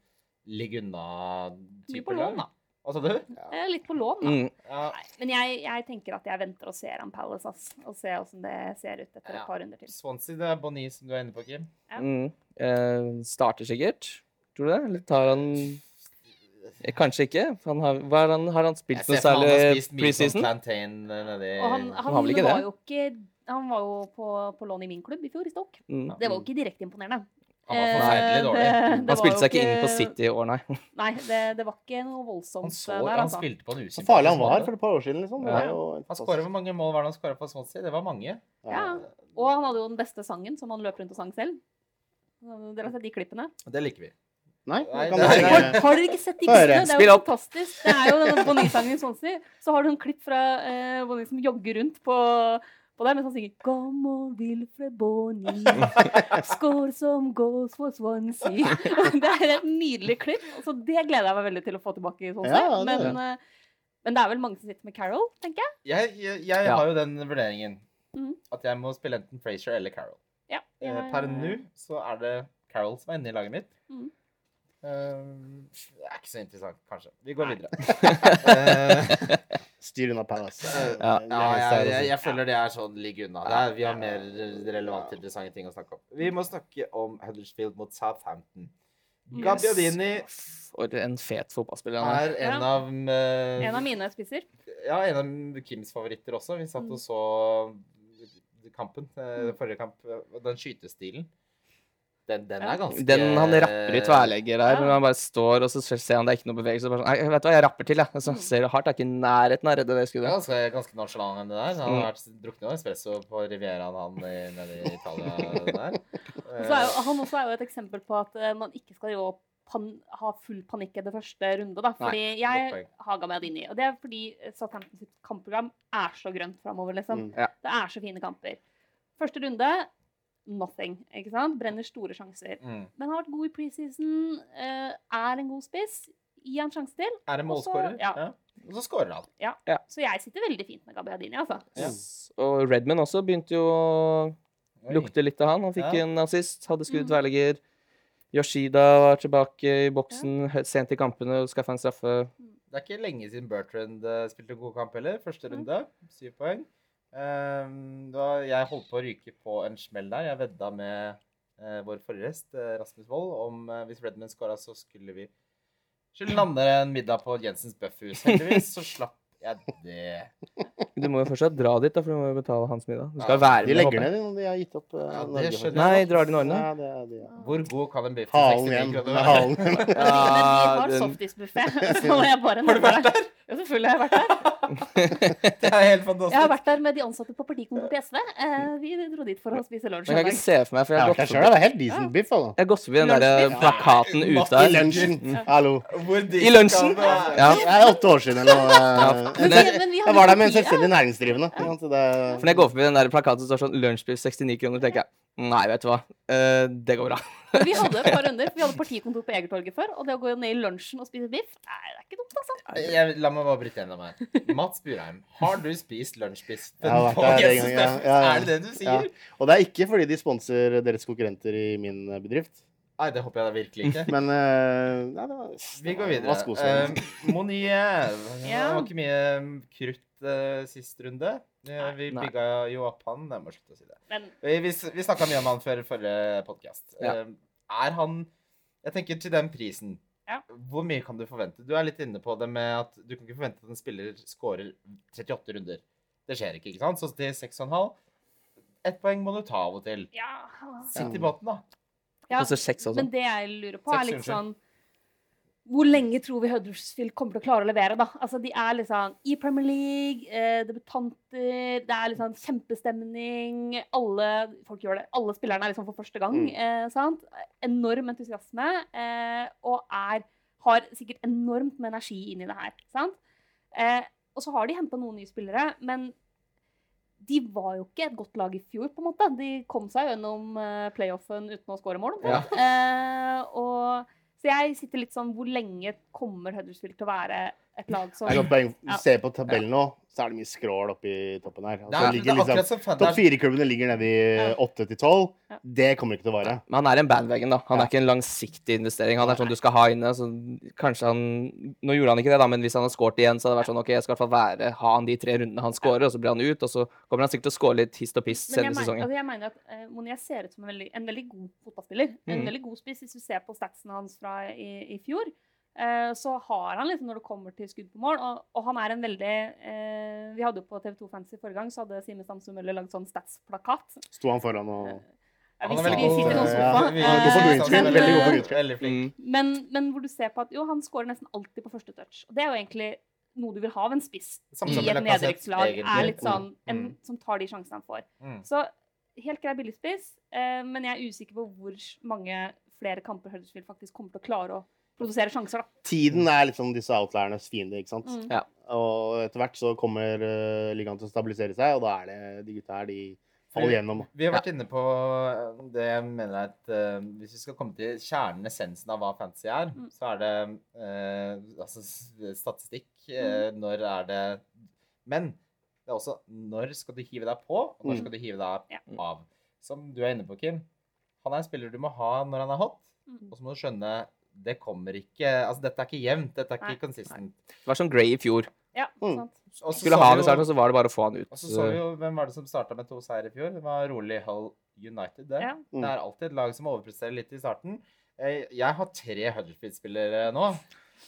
ligg unna-type på lån, da. Hva sa du? Ja. litt på lån, da. Mm. Ja, Nei, men jeg, jeg tenker at jeg venter og ser an Palace, ass. Og ser åssen det ser ut etter Ja. et par runder til. Swansea, det er Bonnie som du er inne på, Kim. Ja. Mm. Eh, starter sikkert, tror du det? Eller tar han eh, Kanskje ikke. Han har, hva har, han, har han spilt noe han særlig sånn preseason? plantain eh, Og han, han, har vel ikke var det? jo ikke Han var jo på, på lån i min klubb i fjor, i Stoke. Mm. Det var jo ikke direkte imponerende. Han var forferdelig Eh, dårlig. det- det Han spilte seg ikke inn på City i år, nei. Nei, det, det var ikke noe voldsomt Han, så, der, han altså. spilte på en Så farlig han var for et par år siden, liksom. Ja. Han skåra Hvor mange mål var det han skåra på Swansea? Det var mange. Ja. Og han hadde jo den beste sangen, som han løp rundt og sang selv. Dere har sett de klippene? Det liker vi. Nei, Nei, du er- Har, dere ikke sett de klippene? Det er jo fantastisk. Det er jo denne Bonnie-sangen i Swansea. Så har du en klipp fra eh, Bonnie som jogger rundt på, på der mens han synger Come on, Wilfred Bonnie, score some goals for Swansea. det er et nydelig klipp. Så det gleder jeg meg veldig til å få tilbake i Swansea. Ja, det er men, eh, men det er vel mange som sitter med Carol, tenker jeg. Jeg, jeg, jeg Ja. har jo den vurderingen mm. at jeg må spille enten Frazier eller Carol. Ja, Eh, jeg- Per nå så er det Carol som er inne i laget mitt. Mhm. Eh, det er ikke så interessant, kanskje. Vi går videre. Eh, Styr unna Palace. Ja. ja, jeg, jeg, jeg føler det er sånn ligg unna. Er, vi har mer relevant interessante ting å snakke om. Vi må snakke om Huddersfield mot Southampton. Yes. Gabbiadini For en fet fotballspiller han er. en Ja. av eh, En av mine spisser. Ja, en av Kims favoritter også. Vi satt Mm. og så kampen, eh, forrige kamp. Den skytestilen, den, den er ganske Den han rapper i tverlegger der, Ja. når han bare står og så ser han det er ikke noe bevegelse. Bare sånn, «Nei, vet du hva, jeg rapper til, jeg. Og så Mm. ser du hardt, er ikke i nærheten av å redde det skuddet. skuddet. ganske, ganske nonchalant enn det der. Han Mm. har vært drukket noe espresso på Rivieraen han i- nede i Italia der. Og så er jo, han også er jo et eksempel på at eh, man ikke skal jo pan ha full panikk i det første runde. Da. Fordi Nei, jeg haga meg inn i. Og det er fordi Southampton sitt kampprogram er så grønt framover, liksom. Mm. Ja. Det er så fine kamper. Første runde nothing. ikke sant? Brenner store sjanser. Mm. Men har vært god i preseason, eh, er en god spiss. Gi han sjanse til. Er en målskårer? ja. Og så skårer han. Så jeg sitter veldig fint med Gabbiadini, altså. Ja. Og Redman også begynte jo å lukte litt av han. Han fikk Ja. en assist, hadde skudd Mm. tverrligger. Yoshida var tilbake i boksen sent i kampene og skaffa en straffe. Det er ikke lenge siden Bertrand eh, spilte en god kamp heller. Første Mm. runde, syv poeng. Ehm, da jeg holdt på å ryke på en smell der. Jeg vedda med uh, vår forrige gjest, uh, Rasmus Wold, om uh, hvis Redman scora, så skulle vi skulle lande en middag på Jensens Bøffhus. Heldigvis så slapp jeg det. Du må jo fortsatt dra dit, da, for du må jo betale hans middag. Du Ja, skal være De med, legger ned når de har gitt opp. eh, Ja, det skjønner. Nei, drar de Norge? Ja, det ja. Hvor god kan en biff til igjen. 69 Med kroner halen. Men vi Ja, har den- softisbuffé, så jeg bare Har du vært der? Ja, selvfølgelig har jeg vært der. Det er helt fantastisk. Jeg har vært der med de ansatte på partikontoret til SV. Eh, vi dro dit for å spise lunsj. Jeg kan ikke se for meg, for Jeg har gått forbi, Det er helt decent biff. altså. jeg har gått forbi den der plakaten ute der. I lunsjen. Mm. Hallo. I lunsjen? Ja. Det er åtte år siden eller noe. Ja. Men Nei, men vi Jeg var der med en selvstendig næringsdrivende. Ja, det- For når jeg går forbi den der plakaten som står sånn 'Lunsjpris 69 kroner, tenker jeg nei, vet du hva, uh, det går bra. Vi hadde et par runder. Vi hadde partikontor på Egertorget før, og det å gå ned i lunsjen og spise biff, nei, det er ikke dumt, altså. Jeg, la meg bare bryte gjennom her. Mats Burheim, har du spist lunsjbiff gang, ja. Ja, ja. Er det det du Ja. sier? Og det er ikke fordi de sponser deres konkurrenter i min eh, bedrift. Nei, det håper jeg da virkelig ikke. Men uh, nei, det var, Vi går videre. Uh, Monie. Det var ikke mye krutt eh, sist runde. Uh, vi Nei. bygga jo opp han. Jeg må slutte å si det. Men Vi, vi, vi snakka mye om han før forrige podkast. Ja. er han Jeg tenker til den prisen. Ja. Hvor mye kan du forvente? Du er litt inne på det med at du kan ikke forvente at en spiller scorer 38 runder. Det skjer ikke, ikke sant? Så til 6,5 Ett poeng må du ta av og til. ja, Sitt i båten, da. ja. Men det jeg lurer på, er litt unnskyld. sånn Hvor lenge tror vi Huddersfield kommer til å klare å levere, da? Altså, de er liksom i Premier League, eh, debutanter, det er liksom kjempestemning. Alle folk gjør det. Alle spillerne er liksom for første gang. Mm. Eh, sant? Enorm entusiasme. Eh, og er, har sikkert enormt med energi i det her. Sant? Eh, og så har de henta noen nye spillere, men de var jo ikke et godt lag i fjor, på en måte. De kom seg gjennom eh, playoffen uten å skåre mål. Ja. Eh, og, så jeg sitter litt sånn Hvor lenge kommer Huddersfield til å være et lag som Det er godt poeng. Ja. Se på tabellen nå, så er det mye skrål oppi toppen her. Altså, det ligger er liksom, Topp det fire-klubbene ligger nede i åtte til tolv. Det kommer ikke til å vare. Men han er en bandwagon, da. Han er ikke en langsiktig investering. Han er sånn du skal ha inne. Så kanskje han Nå gjorde han ikke det, da, men hvis han hadde skåret igjen, så hadde det vært sånn OK, jeg skal i hvert fall være, ha han de tre rundene han skårer, og så blir han ut, og så kommer han sikkert til å skåre litt hist og piss jeg, senere i sesongen. altså jeg mener at uh, Monier ser ut som en veldig, en veldig god fotballspiller. En mm. veldig god spiss. Hvis du ser på statsene hans fra i, i fjor, eh, så har han liksom når det kommer til skudd på mål, og, og han er en veldig eh, Vi hadde jo på TV2 Fancy forrige gang, så hadde Simen Stamsund Møller lagd sånn stats-plakat. Sto han foran og Ja, Han vi, er veldig god, eh, ja, Han er Eh, veldig god eh, flink. Mm. men, men hvor du ser på at jo, han scorer nesten alltid på første touch. Og det er jo egentlig noe du vil ha av en spiss i et nedrykkslag. Er litt sånn en Mm. som tar de sjansene han får. Mm. Så helt grei billigspiss, eh, men jeg er usikker på hvor mange flere kamper Huddersfield faktisk kommer til å klare å produsere sjanser, da. Tiden er liksom disse outliernes fiende, ikke sant. Mm. Ja. Og etter hvert så kommer uh, ligaen til å stabilisere seg, og da er det de gutta her, de faller gjennom. Vi har vært inne på eh, det jeg mener er at uh, hvis vi skal komme til kjernen, essensen av hva fantasy er, Mm. så er det uh, altså statistikk. Mm. når er det Men det er også når skal du hive deg på, og når Mm. skal du hive deg Ja. av. Som du er inne på, Kim. Han er en spiller du må ha når han er hot, Mm. og så må du skjønne det kommer ikke Altså, dette er ikke jevnt. Dette er ikke consistent. Det var som Gray i fjor. Ja, Mm. sant. Skulle ha han i starten, så var det bare å få han ut. Og så så vi jo hvem var det som starta med to seier i fjor. Det var rolig Hull United. Det. Ja. Mm. det er alltid et lag som overpresterer litt i starten. Eh, Jeg har tre Huddersfield-spillere nå.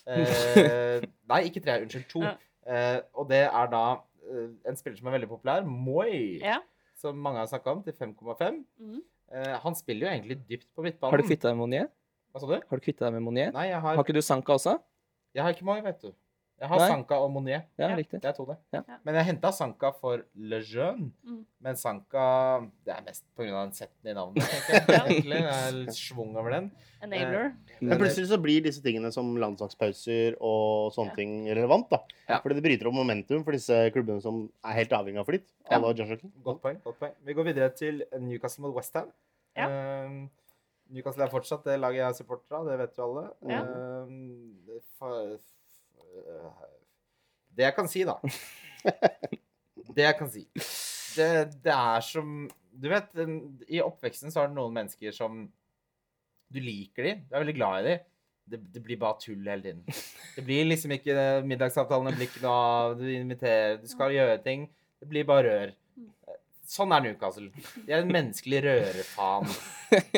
Eh, nei, ikke tre. Unnskyld, to. Ja. Eh, og det er da eh, en spiller som er veldig populær, Moi, Ja. som mange har snakka om, til 5,5. Mm. Eh, han spiller jo egentlig dypt på midtbanen. Har du kvitta deg med Monier? Hva sa du? Har du kvittet deg med Monier? Nei, jeg Har har, ikke du Sanka også? jeg har ikke Moi, vet du. Jeg har Nei. Sanka og Monier. Ja, Ja. riktig. Det er to, det. Ja. Men jeg henta Sanka for Le Jeune. Mm. Men Sanka Det er mest pga. den setten i navnet, tenker jeg. egentlig. Det er litt schwung over den. Enabler. Men plutselig så blir disse tingene som landslagspauser og sånne Ja. ting relevant. da. Ja. Fordi det bryter opp momentum for disse klubbene som er helt avhengig av flyt. Ja. Godt poeng. godt poeng. Vi går videre til Newcastle mot Westham. Ja. Uh, Newcastle er fortsatt det laget jeg er supporter av, det vet jo alle. Ja. Eh, f- det jeg kan si, da Det jeg kan si Det, det er som Du vet, i oppveksten så er det noen mennesker som Du liker dem, du er veldig glad i dem. Det, det blir bare tull hele tiden. Det blir liksom ikke Middagsavtalene blir ikke noe av, du inviterer, du skal gjøre ting. Det blir bare rør. Sånn er Newcastle. De er en menneskelig rørefaen.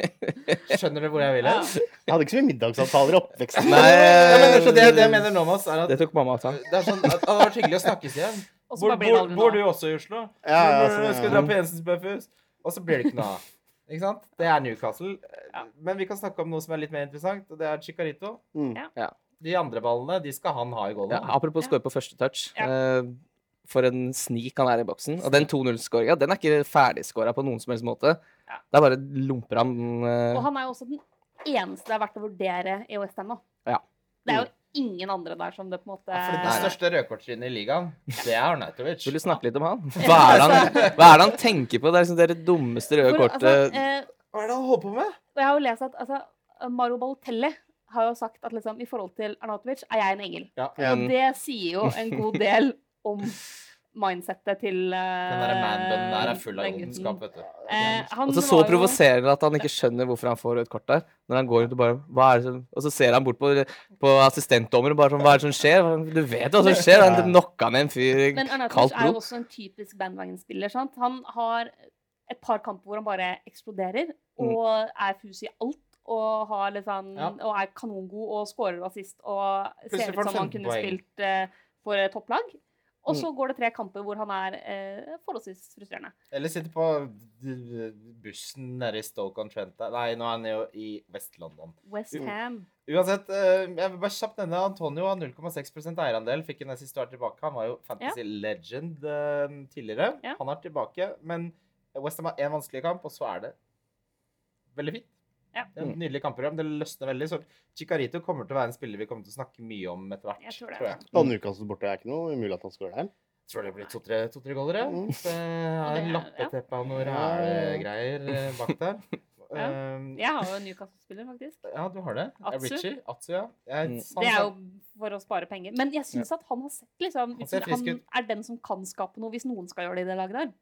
Skjønner du hvor jeg vil hen? Jeg hadde ikke så mye middagsavtaler i oppveksten. Nei, Jeg mener, så det, det jeg mener nå, Mads, er at Det tok mamma også. det er sånn at det hadde vært hyggelig å snakkes igjen. Bor, bor, bor du også i Oslo? Ja, ja, sånn, skal dra på Jensens Buffhus? Og så blir det ikke noe av. Ikke sant? Det er Newcastle. Ja. Men vi kan snakke om noe som er litt mer interessant, og det er Chicarito. Mm. Ja. De andre ballene, de skal han ha i Ja, apropos Ja. score på første touch. Ja. eh, for en snik han er i boksen. Og den 2-0-skåringa den er ikke ferdigskåra på noen som helst måte. Ja. Det er bare lumper han uh... Og han er jo også den eneste det er verdt å vurdere i OSM nå. Ja. Det er jo ingen andre der som det på en måte Ja, for det største rødkortsynet i ligaen, det er Arnautovic. Vil du snakke litt om han? Hva er det han, hva er det han tenker på? Det er liksom det dummeste røde For, kortet altså, eh, Hva er det han holder på med? Og jeg har jo lest at altså, Maro Balotelli har jo sagt at liksom, i forhold til Arnautovic er jeg en engel. Ja. Ja. Og det sier jo en god del om mindsettet til uh, Den der man-bunnen der er full av ondskap, vet du. Eh, han Og så så jo- provoserende at han ikke skjønner hvorfor han får rødt kort der. Når han går rundt Og bare hva er det som Og så ser han bort på, på assistentdommer og bare sånn Hva er det som skjer? Du vet hva som skjer. Han knocka ned en fyr i Men Arnautovic kaldt er jo også en typisk bandwagon-spiller. sant? Han har et par kamper hvor han bare eksploderer og er fus i alt. Og, har liksom, Ja. og er kanongod og scorer assist og ser ut som han kunne spilt uh, for topplag. Og så går det tre kamper hvor han er eh, forholdsvis frustrerende. Eller sitter på bussen nede i Stoke-on-Trent. Nei, nå er han jo i Vest-London. West Ham. Uansett, eh, jeg vil bare kjapt nevne Antonio har 0,6% eierandel. Fikk en siste år tilbake. Han var jo Fantasy Legend eh, tidligere. Ja. Han er tilbake, men Westham har én vanskelig kamp, og så er det veldig fint. Ja. Det er et nydelig kampprogram. Det løsner veldig. Så Chicarito kommer til å være en spiller vi kommer til å snakke mye om etter hvert. Jeg tror det. Tror jeg. Og Newcastle borte er ikke noe umulig at han skårer der. tror det blir to-tre to, goller, ja. Mm. Det- lappeteppe av noe Ja, ja, ja. rælegreier eh, bak der. Ja. Um, Jeg har jo en Newcastle-spiller, faktisk. ja, du har det. Atsu. Richie. Atsu, ja. Jeg, Mm. Det er jo for å spare penger. Men jeg syns at han har sett liksom, frisk han er den som kan skape noe, hvis noen skal gjøre det i det laget der.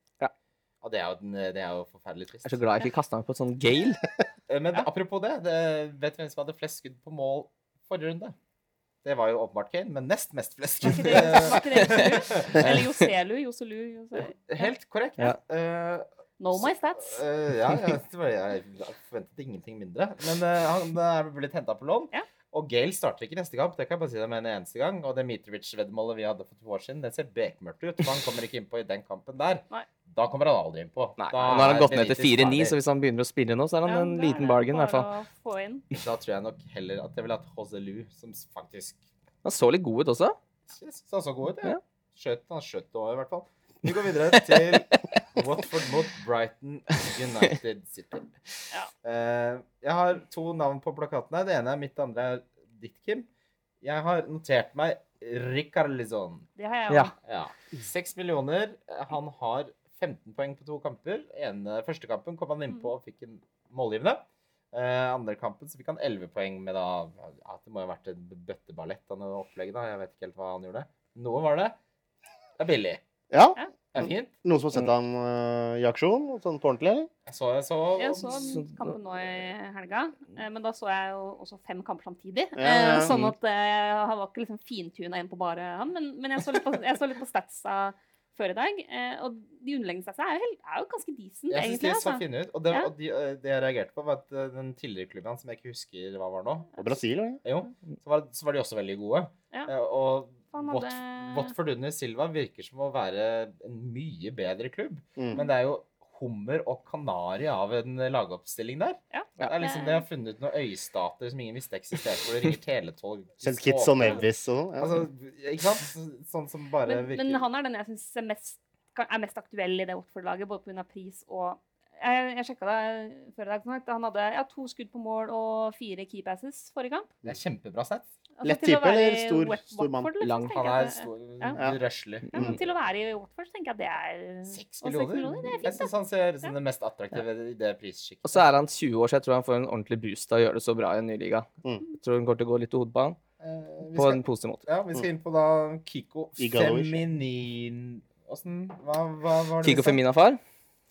Ja, det er jo, det er jo forferdelig trist. Jeg er så glad jeg ikke kasta meg på et sånt Gale. Eh, Men Ja. apropos det, det, vet du hvem som hadde flest skudd på mål forrige runde? Det var jo åpenbart Kane, men nest mest flest Var skudd. ikke det, var ikke det Eller Joselu? Joselu? Joselu. Helt korrekt. Ja. Uh, Know my stats. Uh, ja, jeg, jeg forventet ingenting mindre. Men uh, han er blitt henta på lån. Ja. Og Gale starter ikke neste kamp, det kan jeg bare si deg med en eneste gang. Og det Mitrovic-veddemålet vi hadde for to år siden, det ser bekmørkt ut. For han kommer ikke innpå i den kampen der. Nei. Da kommer han aldri innpå. Nei, Da Nå har han gått ned til 4-9, så hvis han begynner å spille nå, så er han Ja, en liten bargain, i hvert fall. Da tror jeg nok heller at jeg ville hatt Hozelu, Lu, som faktisk Han så litt god ut også. Jeg synes han så god ut. Ja. Ja. Skjøt, han skjøt det også, i hvert fall. Vi går videre til Watford mot Brighton United City. Ja. Uh, jeg har to navn på plakaten her. Det ene er mitt, det andre er ditt, Kim. Jeg har notert meg Rikarlison. Det har jeg Ja. òg. Ja. Seks millioner. Han har 15 poeng på to kamper. Ene, første kampen kom han innpå og fikk en målgivende. Uh, andre kampen så fikk han 11 poeng med da ja, Det må ha vært en bøtteballett av noe opplegg, da. Jeg vet ikke helt hva han gjorde. Noe var det. Det er billig. Ja. Det er fint. Noen som har sett ham uh, i aksjon, sånn på ordentlig? Jeg så, jeg så, Jeg så kampen nå i helga, eh, men da så jeg jo også fem kamper samtidig. Ja, ja. Eh, Sånn at eh, han var ikke liksom fintuna inn på bare han, men, men jeg, så litt på, jeg så litt på statsa før i dag. eh, Og de underleggende statsa er jo, helt, er jo ganske decent, Jeg syns de egentlig. så Altså. fine ut. Og, det, Ja. og de, det jeg reagerte på, var at den tidligere klubben som jeg ikke husker hva var nå, Og Brasil, ja. jo, så var, så var de også veldig gode. Ja. Og Han hadde- Watford under Silva virker som å være en mye bedre klubb. Mm. Men det er jo hummer og kanari av en lagoppstilling der. Ja. Det er liksom, De har funnet noen øystater som ingen visste eksisterte, hvor det ringer teletog. St. Kitz og Nevis og sånn. Ja. Altså, ikke sant? Sånn som bare men, virker men han er den jeg syns er mest, er mest aktuell i det Watford-laget, både pga. pris og Jeg, jeg sjekka det før i dag. Han hadde ja, to skudd på mål og fire keypasses forrige kamp. Det er kjempebra sett. Altså, Lett type, eller stor- stor mann? Liksom, Lang. Han er stor, Ja. røslig. Ja, Mm. Til å være i Watford tenker jeg at det er Seks millioner. millioner? Det er Jeg syns han ser som det mest attraktive i det prissjiktet. Og så er han 20 år, så jeg tror han får en ordentlig boost av å gjøre det så bra i en ny liga. Mm. Jeg tror han kommer til å gå litt til han, Eh, på skal- en positiv måte. Ja, vi skal inn på da Kiko Feminin Åssen Hva, hva var det Kiko? Femina-far.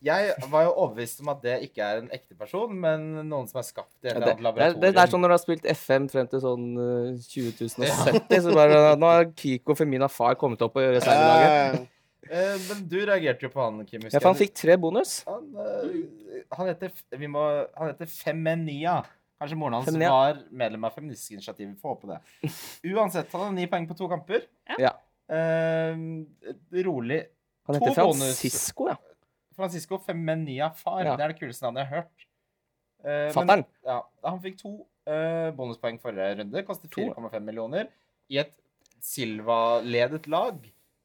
Jeg var jo overbevist om at det ikke er en ekte person, men noen som er skapt i et Ja, eller det, laboratorium. det, er, det er sånn når du har spilt FM frem til sånn uh, 2070, så bare Nå har Kiko Femina-far kommet opp og gjør i laget. Uh, men du reagerte jo på han, Kim. husker Ja, for han fikk tre bonus. han, uh, han heter, vi må, han heter Femenia. Kanskje moren hans Femenia. var medlem av Feministisk initiativ. Vi får håpe det. Uansett, han har ni poeng på to kamper. Ja. Uh, rolig. Han To heter bonus. Francisco, ja. Francisco Femenia far. Ja. Det er det kuleste navnet jeg har hørt. Uh, Fatter'n? Ja, han fikk to uh, bonuspoeng forrige runde. Kostet 4,5 millioner. I et Silva-ledet lag,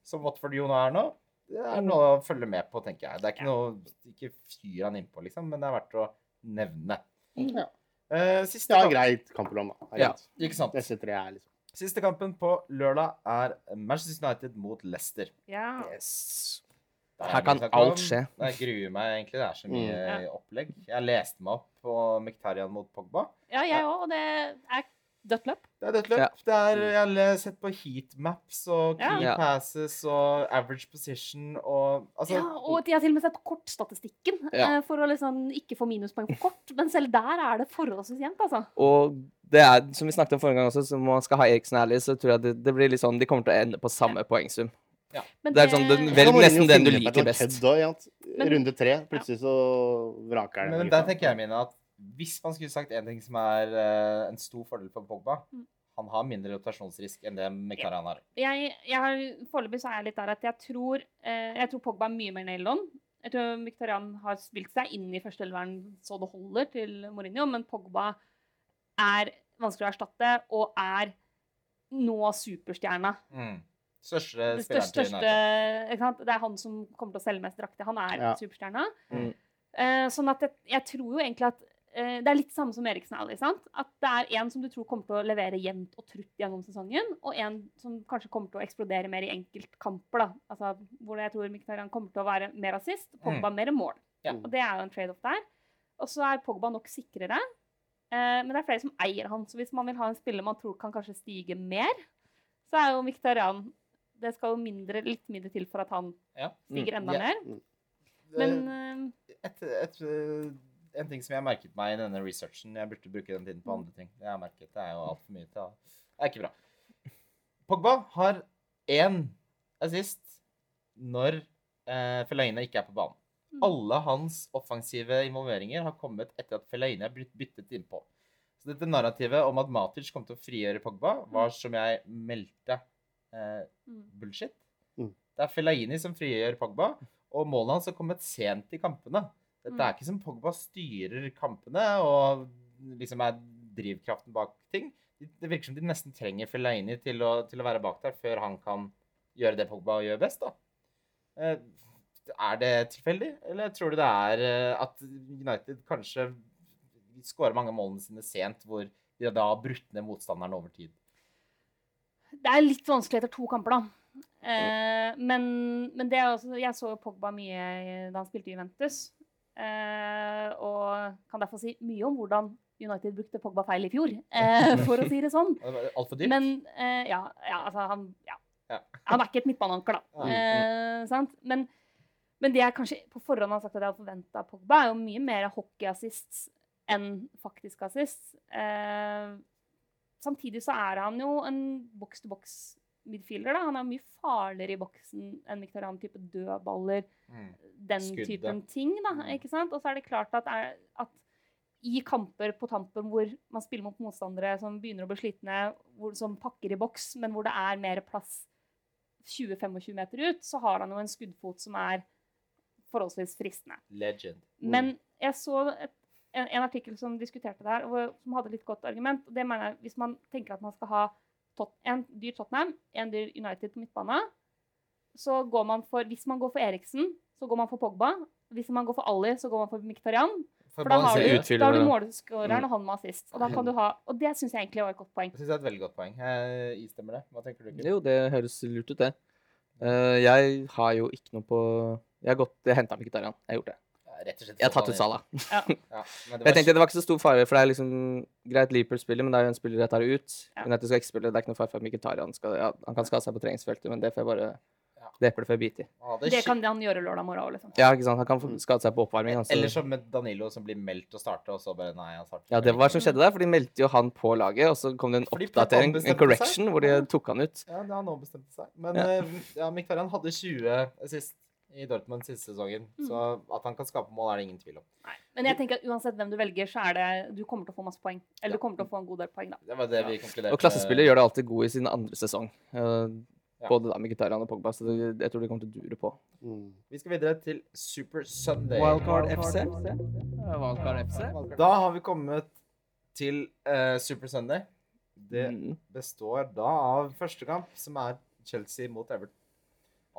som Watford jo nå er nå. Det er noe å følge med på, tenker jeg. Det er ikke noe Ikke fyr han innpå, liksom, men det er verdt å nevne. Ja. Uh, siste, ja, kamp, greit kampprogram, da. Ja. ikke sant? Disse tre er liksom siste kampen på lørdag er Manchester United mot Leicester. Ja. Yes. Er Her kan alt skje. Jeg gruer meg egentlig. Det er så mye Mm. opplegg. Jeg leste meg opp på Miktarian mot Pogba. ja, jeg òg, og det er dødt løp. Det er dødt løp. Ja. Det er, jeg har sett på heatmaps og key Ja. passes og average position og Altså Ja, og de har til og med sett kortstatistikken Ja. eh, for å liksom ikke få minuspoeng for kort. Men selv der er det forholdsvis jevnt, altså. Og det er, som vi snakket om forrige gang også, så må man skal ha Eriksen ærlig, så tror jeg det, det blir litt sånn De kommer til å ende på samme poengsum. Men Det er sånn, den- det- Velg nesten den du liker best. Men- Runde tre, plutselig så vraker det. Men der tenker jeg mine at hvis man skulle sagt en ting som er uh, en stor fordel for Pogba Mm. Han har mindre rotasjonsrisk enn det Miktarian har. jeg, jeg har, Foreløpig så er jeg litt der at jeg tror, uh, jeg tror Pogba er mye mer nail on. Jeg tror Mkhitaryan har spilt seg inn i førsteelveren så det holder til Mourinho, men Pogba er vanskelig å erstatte og er nå superstjerna. Mm. Største Det største, største ikke sant? Det er han som kommer til å selge mest drakter. Han er Ja. superstjerna. Mm. Uh, sånn at jeg, jeg tror jo egentlig at uh, Det er litt samme som Eriksen Alley. sant? At det er en som du tror kommer til å levere jevnt og trutt gjennom sesongen, og en som kanskje kommer til å eksplodere mer i enkeltkamper. da. Altså, Hvor jeg tror Mkhitaryan kommer til å være mer assist, Pogba mer mål. Ja. Og det er jo en trade-off der. Og så er Pogba nok sikrere. Uh, men det er flere som eier han, så hvis man vil ha en spiller man tror kan kanskje stige mer, så er jo Mkhitaryan Det skal jo mindre, litt mindre til for at han Ja. stiger enda Ja. mer. Men eh, et, et, øh, en ting som jeg har merket meg i denne researchen Jeg burde bruke den tiden på andre ting. Det jeg har merket, det er jo altfor mye til å Det er ikke bra. Pogba har én assist når eh, Fellaini ikke er på banen. Mm. Alle hans offensive involveringer har kommet etter at Fellaini er blitt byttet innpå. Så dette narrativet om at Matic kom til å frigjøre Pogba, var som jeg meldte eh, mm. bullshit. Mm. Det er Fellaini som frigjør Pogba, og målet hans har kommet sent i kampene. Dette Mm. er ikke som Pogba styrer kampene og liksom er drivkraften bak ting. Det virker som de nesten trenger Fellaini til å, til å være bak der før han kan gjøre det Pogba gjør best. da. Eh, Er det tilfeldig, eller tror du det er eh, at United kanskje skårer mange av målene sine sent, hvor de da har brutt ned motstanderen over tid? Det er litt vanskelig etter to kamper, da. Eh, men, men det er også, jeg så Pogba mye da han spilte i Juventus. Eh, og kan derfor si mye om hvordan United brukte Pogba feil i fjor, eh, for å si det sånn. Altfor dyrt? Men eh, ja, ja, altså han ja. Ja. Han er ikke et midtbaneanker, da. Eh, sant? Men, men det jeg kanskje på forhånd har sagt at jeg hadde forventa Pogba, er jo mye mer hockeyassist enn faktisk assist. Eh, samtidig så er han jo en boks-til-boks-midfielder. Han er mye farligere i boksen enn Mkhitaryan-type dødballer Mm. den Skudde. typen ting. da, Mm. ikke sant? Og så er det klart at, er, at i kamper på tampen hvor man spiller mot motstandere som begynner å bli slitne, hvor, som pakker i boks, men hvor det er mer plass 20-25 meter ut, så har han jo en skuddfot som er forholdsvis fristende. Legend. Men jeg så et, en, en artikkel som diskuterte det her, og som hadde litt godt argument. og det mener jeg, Hvis man tenker at man skal ha tot, en dyr Tottenham, en dyr United på midtbane, så går man for Hvis man går for Eriksen, så går man for Pogba. Hvis man går for Ali, så går man for Mkhitaryan. For For da har du, da har du målskåreren og han med assist. Og, da kan du ha, og det syns jeg egentlig var et godt poeng. Jeg synes det er et veldig godt poeng. Jeg istemmer det. Hva tenker du? Ikke? Jo, det høres lurt ut, det. Eh, jeg har jo ikke noe på Jeg har gått Jeg henta Mkhitaryan. Jeg har gjort det. Ja, Rett og slett Jeg har tatt ut Sala Salah. inn. Ja, Jeg tenkte det var ikke så stor fare, for det er liksom greit Leaper spiller, men det er jo en spiller jeg tar ut. Ja. Men at du skal ikke spille, det er ikke noe fare for at Mkhitaryan skal ja, Han kan skade seg på treningsfeltet, men det får jeg bare Det eplet får jeg bite i. Det kan han gjøre lørdag morgen òg, liksom. Ja, ikke sant. Han kan få skade seg på oppvarming. Altså. Eller som med Danilo, som blir meldt å starte, og så bare Nei, han starter Ja, det var hva som skjedde der, for de meldte jo han på laget, og så kom det en Fordi oppdatering, en correction, seg. hvor de tok han ut. Ja, det har han nå bestemt seg. Men Ja. ja. ja, Mkhitaryan hadde 20 sist i Dortmund siste sesongen, Mm. så at han kan skape mål, er det ingen tvil om. Nei. Men jeg tenker at uansett hvem du velger, så er det Du kommer til å få masse poeng. Eller Ja. du kommer til å få en god del poeng, da. Det var det vi konkluderte Og klassespillere gjør det alltid gode i sin andre sesong. Eh, Ja. Både da Mkhitaryan og Pogba, så det, jeg tror de kommer til å dure på. Mm. Vi skal videre til Super Sunday. Wildcard FC. Wildcard FC. Da har vi kommet til uh, Super Sunday. Det Mm. består da av første kamp, som er Chelsea mot Everton.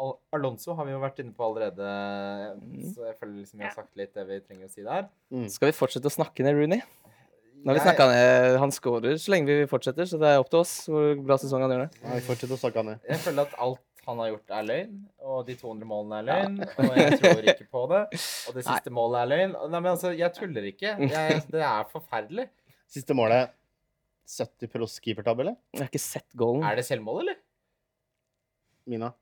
Al Alonso har vi jo vært inne på allerede, Mm. så jeg føler liksom vi har sagt litt det vi trenger å si der. Mm. Skal vi fortsette å snakke ned Rooney? Nå har vi snakker ned, Han scorer så lenge vi fortsetter, så det er opp til oss hvor bra sesong han gjør det. Ja, vi fortsetter å snakke ned. Jeg føler at alt han har gjort, er løgn. Og de 200 målene er løgn. Og jeg tror ikke på det. Og det siste målet er løgn. Nei, men altså, jeg tuller ikke. Jeg, det er forferdelig. Siste målet 70 pros keepertabbe, eller? Jeg har ikke sett goalen. Er det selvmål, eller? Mina.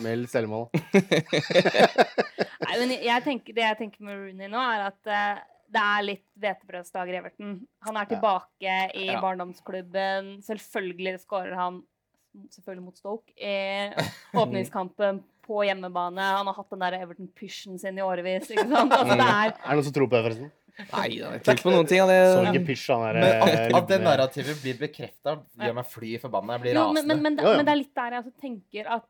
Meld selvmål. Nei, men jeg tenker, det jeg tenker med Rooney nå, er at uh, det er litt hvetebrødsdager i Everton. Han er tilbake i Ja. barndomsklubben. Selvfølgelig skårer han selvfølgelig mot Stoke i åpningskampen på hjemmebane. Han har hatt den der Everton-pysjen sin i årevis. ikke sant? Altså, det er, Er det noen som tror på det, forresten? Nei, jeg tror ikke på noen ting det. ikke pysj, han Men at, eh, at det narrativet blir bekrefta, gjør meg fly forbanna. Jeg blir jo, men, men, men, det, Ja, ja. men det er litt der jeg altså tenker at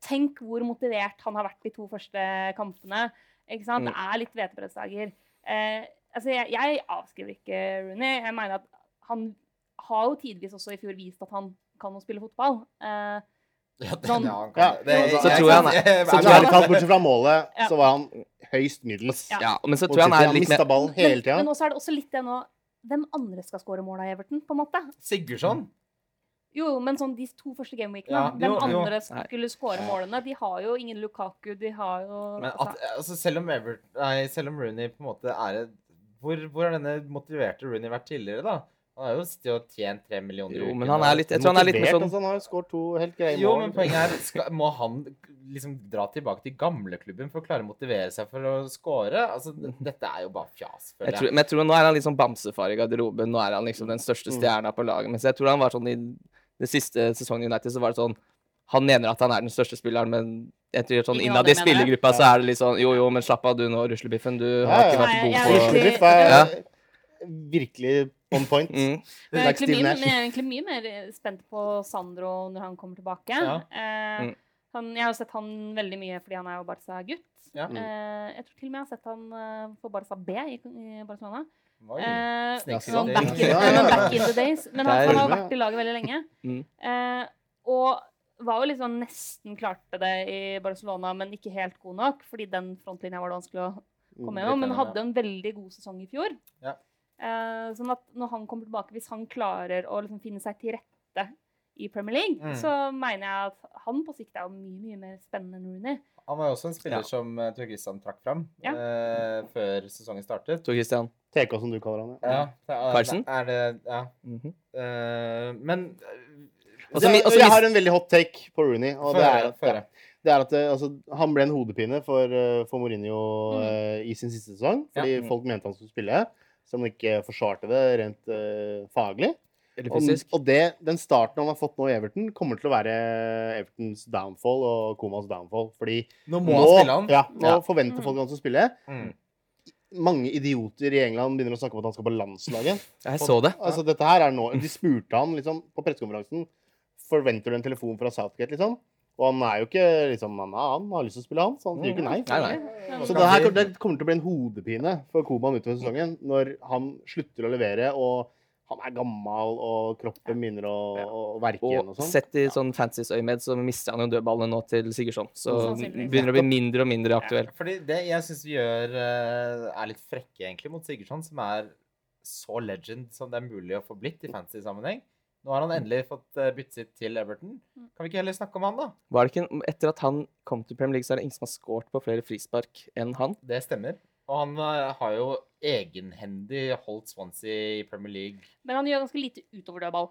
Tenk hvor motivert han har vært de to første kampene. Ikke sant? Mm. Det er litt hvetebrødsdager. Eh, altså, jeg, jeg avskriver ikke Rooney. Jeg mener at han har jo tidvis også i fjor vist at han kan å spille fotball. Eh, Ja, det, Sånn. ja, Ja, det. så jeg- tror jeg han er- Så jeg- bortsett fra målet, Ja. så var han høyst middels. Ja. Ja, men så tror jeg han er litt mer ballen hele tida. Men også er det også litt det nå Hvem andre skal score mål av Everton, på en måte? Sigurdsson? Jo, men sånn de to første gameweekene, Ja, jo, jo. andre som skulle skåre målene? De har jo ingen Lukaku, de har jo Men at, altså, altså, selv om Ever, Nei, selv om Rooney på en måte er hvor, hvor har denne motiverte Rooney vært tidligere, da? Han har jo sittet og tjent tre millioner i Jo, men han er litt Jeg tror han er litt mer Motivert, sånn altså, Han har jo skåret to helt greie mål. Jo, men poenget er skal, Må han liksom dra tilbake til gamleklubben for å klare å motivere seg for å score? Altså, dette er jo bare fjas, jeg føler tror, jeg. Men jeg tror nå er han litt sånn bamsefar i garderoben. Nå er han liksom den største Mm. stjerna på laget. Mens jeg tror han var sånn i det siste sesongen i United, så var det sånn Han mener at han er den største spilleren, men jeg tror sånn innad i spillergruppa så er det litt sånn Jo, jo, men slapp av du nå, ruslebiffen. Du har ikke vært god på Ruslebiff er Ja. virkelig on point. mm. Jeg er, Like egentlig mye, jeg er egentlig mye mer spent på Sandro når han kommer tilbake. Ja. Eh, Mm. han, jeg har sett han veldig mye fordi han er jo Barca-gutt. Ja. Mm. Eh, jeg tror til og med jeg har sett han på for Barca B i, i Barcelona. Eh, sånn back, in, Ja, ja, ja. back in the days. Men han, han har jo vært i laget veldig lenge. Mm. Eh, og var jo liksom nesten klarte det i Barcelona, men ikke helt god nok. Fordi den frontlinja var det vanskelig å komme Mm, gjennom. Men hadde en veldig god sesong i fjor. Ja. Eh, sånn at når han kommer tilbake, hvis han klarer å liksom finne seg til rette i Premier League, Mm. så mener jeg at han på sikt er mye mye mer spennende enn Rooney. Han var jo også en spiller Ja. som uh, Tor Christian trakk fram Ja. uh, før sesongen startet. Tor Christian. TK, som du kaller han. Ja. Ja, det er, Er det, ja. Mm -hmm. uh, men eh, Og så mi- Det- og jeg har en veldig hot take på Rooney. Og det er, at, det er at eh, altså, han ble en hodepine for, eh, for Mourinho Mm. uh, i sin siste sesong. Ja. Fordi Mm. folk mente han skulle spille, som ikke forsvarte det rent uh, faglig. Eller Og, fysisk. og det, den starten han har fått nå i Everton, kommer til å være Evertons downfall og Komas downfall. Fordi Nå må nå, han spille han. Ja, nå Ja. forventer Mm. folk han skal spille. Mm. Mange idioter i England begynner å snakke om at han skal på landslaget. Jeg så det. Altså, dette her er nå, De spurte han liksom, på pressekonferansen Forventer du en telefon fra Southgate. liksom? Og han er jo ikke liksom, han, han har lyst til å spille, han, så han sier jo ikke nei. Nei, nei. Så det her kommer- det kommer til å bli en hodepine for Koman utover sesongen når han slutter å levere og han er gammel og kroppen begynner å, å verke igjen Og og sånn. sett i sånn fancies øyemed, så mister han jo dødballene nå til Sigurdsson. Så begynner begynner å bli mindre og mindre aktuell. Ja, fordi det jeg syns vi gjør, eh, er litt frekke egentlig mot Sigurdsson, som er så legend som det er mulig å få blitt i fantasy-sammenheng. Nå har han endelig fått uh, byttet sitt til Everton. Kan vi ikke heller snakke om han, da? Var det ikke, etter at han kom til Premier League, så er det ingen som har scoret på flere frispark enn han. Det stemmer. Og han eh, har jo egenhendig holdt Swansea i Premier League. Men han gjør ganske lite utover dødball.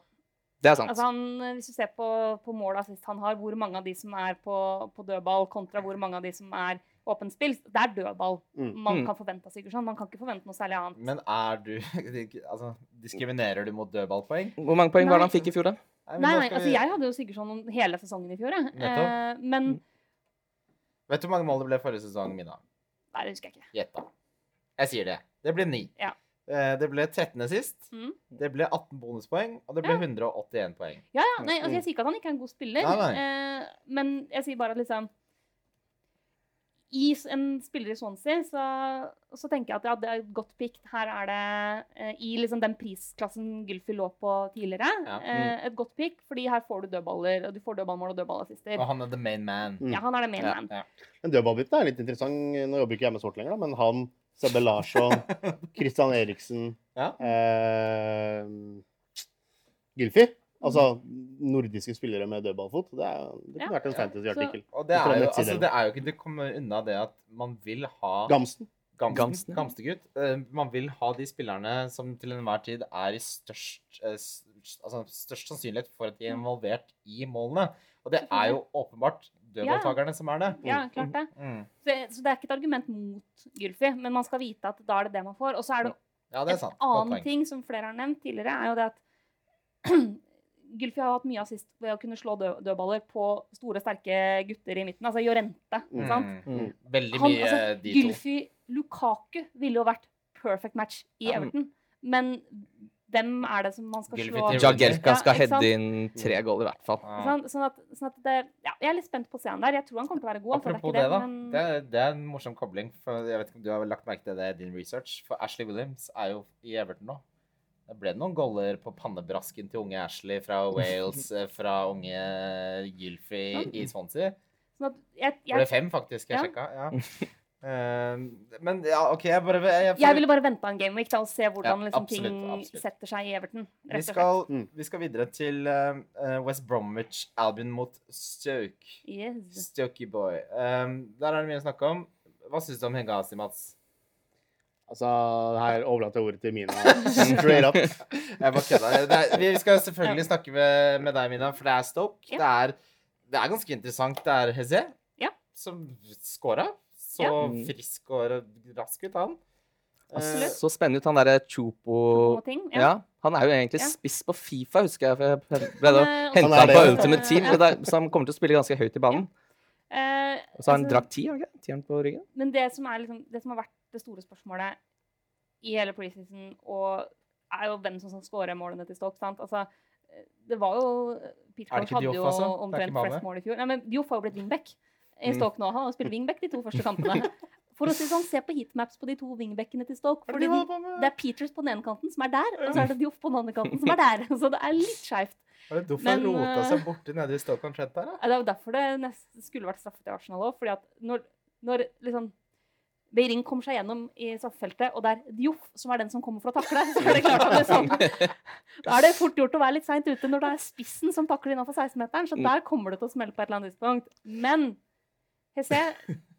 Det er sant. Altså han, hvis du ser på, på måla sist han har, hvor mange av de som er på, på dødball, kontra hvor mange av de som er åpent spill, det er dødball Mm. man Mm. kan forvente av Sigurdsson. Man kan ikke forvente noe særlig annet. Men er du Altså, diskriminerer du mot dødballpoeng? Hvor mange poeng var det han fikk i fjor, da? Nei, Nei, nei, altså jeg hadde jo Sigurdsson hele sesongen i fjor, jeg. Eh, men Vet du hvor mange mål det ble forrige sesong, Mina? Nei, det husker jeg ikke. Gjett, da. Jeg sier det. Det ble ni. Ja. Eh, Det ble 13. sist. Mm. Det ble 18 bonuspoeng, og det ble Ja. 181 poeng. Ja, ja. Nei, altså jeg sier ikke at han ikke er en god spiller, Nei, nei. Eh, men jeg sier bare at liksom I en spiller i Swansea så, så tenker jeg at ja, det er et godt pick. Her er det eh, i liksom den prisklassen Gylfi lå på tidligere, Ja. eh, et godt pick, fordi her får du dødballer, og du får dødballmål og dødballassister. Og han er the main man. Mm. Ja, han er det main Ja. man. Men dødballbiten er litt interessant. Nå jobber ikke jeg med sort lenger, da, men han, Sebbe Larsson, Christian Eriksen Ja. eh, Gylfi. Altså nordiske spillere med dødballfot. Det, er, det kunne Ja. vært en fantasy-artikkel. Og det er jo, altså, det er jo ikke Det kommer unna det at man vil ha Gamsten. Gamsten, Gamsten, ja. Gamstegutt. Uh, man vil ha de spillerne som til enhver tid er i størst, uh, altså, størst sannsynlighet for at de er involvert i målene. Og det er jo åpenbart dødballtakerne som er det. Ja, klart det. Mm. Så, så det er ikke et argument mot Gylfi, men man skal vite at da er det det man får. Og så er det Ja, det er Et sant. Godt annen ting som flere har nevnt tidligere, er jo det at Gylfi har hatt mye assist ved å kunne slå død dødballer på store, sterke gutter i midten. Altså Jorente. ikke sant? Mm. Mm. Veldig Han- mye altså, de to. Gylfi Lukaku ville jo vært perfect match i Ja. Everton. Men hvem er det som man skal Gylfi slå Jagelka skal ja, heade inn tre goal, i hvert fall. Ja. Sånn, sånn at, sånn at det, ja, Jeg er litt spent på å se han der. Jeg tror han kommer til å være god. altså, Apropos det, det, da. men Det er, det er en morsom kobling. For jeg vet ikke om du har lagt merke til det i din research. For Ashley Williams er jo i Everton nå. Det ble noen goller på pannebrasken til unge Ashley fra Wales, eh, fra unge Gylfi i Swansea. Sånn at jeg, Det ble fem, faktisk. Jeg Ja. sjekka. Ja. Uh, men ja, OK, jeg bare jeg, jeg ville bare vente på en gameweek da, og se hvordan Ja, liksom, absolutt, ting absolutt. setter seg i Everton. vi, skal, Mm. vi skal videre til eh, West Bromwich Albion mot Stoke. Yes. Stokey boy. Um, der er det mye å snakke om. Hva syns du om Hengasi, Mats? Altså, her overlater jeg ordet til Mina. Straight up. Jeg bare kødda. Vi skal selvfølgelig snakke med, med deg, Mina, for det er Stoke. Ja. Det, er, det er ganske interessant. Det er Hezé Ja. som scora. Så Ja. Mm. frisk og rask ut, han. Absolutt. Så spennende ut, han derre Chopo ting. ja. Han er jo egentlig Ja. spiss på Fifa, husker jeg. For jeg ble da Han, henta Han han på. Ultimate Team, Ja. så, så han kommer til å spille ganske høyt i banen. Eh, Og så har han altså, drakt ti, har han ikke? Tieren på ryggen. Men det som, er liksom, det som har vært det store spørsmålet i hele preseason, og er jo hvem som skal skåre målene til Stoke. sant? Altså, det var jo ikke hadde jo altså? Omtrent flest mål i fjor. Nei, men Dioff har jo blitt wingback i Mm. Stoke nå. Han har spilt wingback de to første kampene. For å si sånn, Se på heatmaps på de to wingbackene til Stoke. Er fordi det de de, holder på med? det er Peters på den ene kanten som er der, og så er det Dioff på den andre kanten som er der. Så det er litt skeivt. Var det Doff Men, rota seg borti nede i Stoke Trent der, da? Det er jo derfor det nest, skulle vært straffet i Arsenal òg. fordi at når, når liksom Beiring kommer seg gjennom i straffefeltet, og det er Dioff som er den som kommer for å takle, så er det klart at det er sånn. Da er det fort gjort å være litt seint ute når det er spissen som takler innafor 16-meteren. Så Mm. der kommer det til å smelle på et eller annet tidspunkt. Men Hesse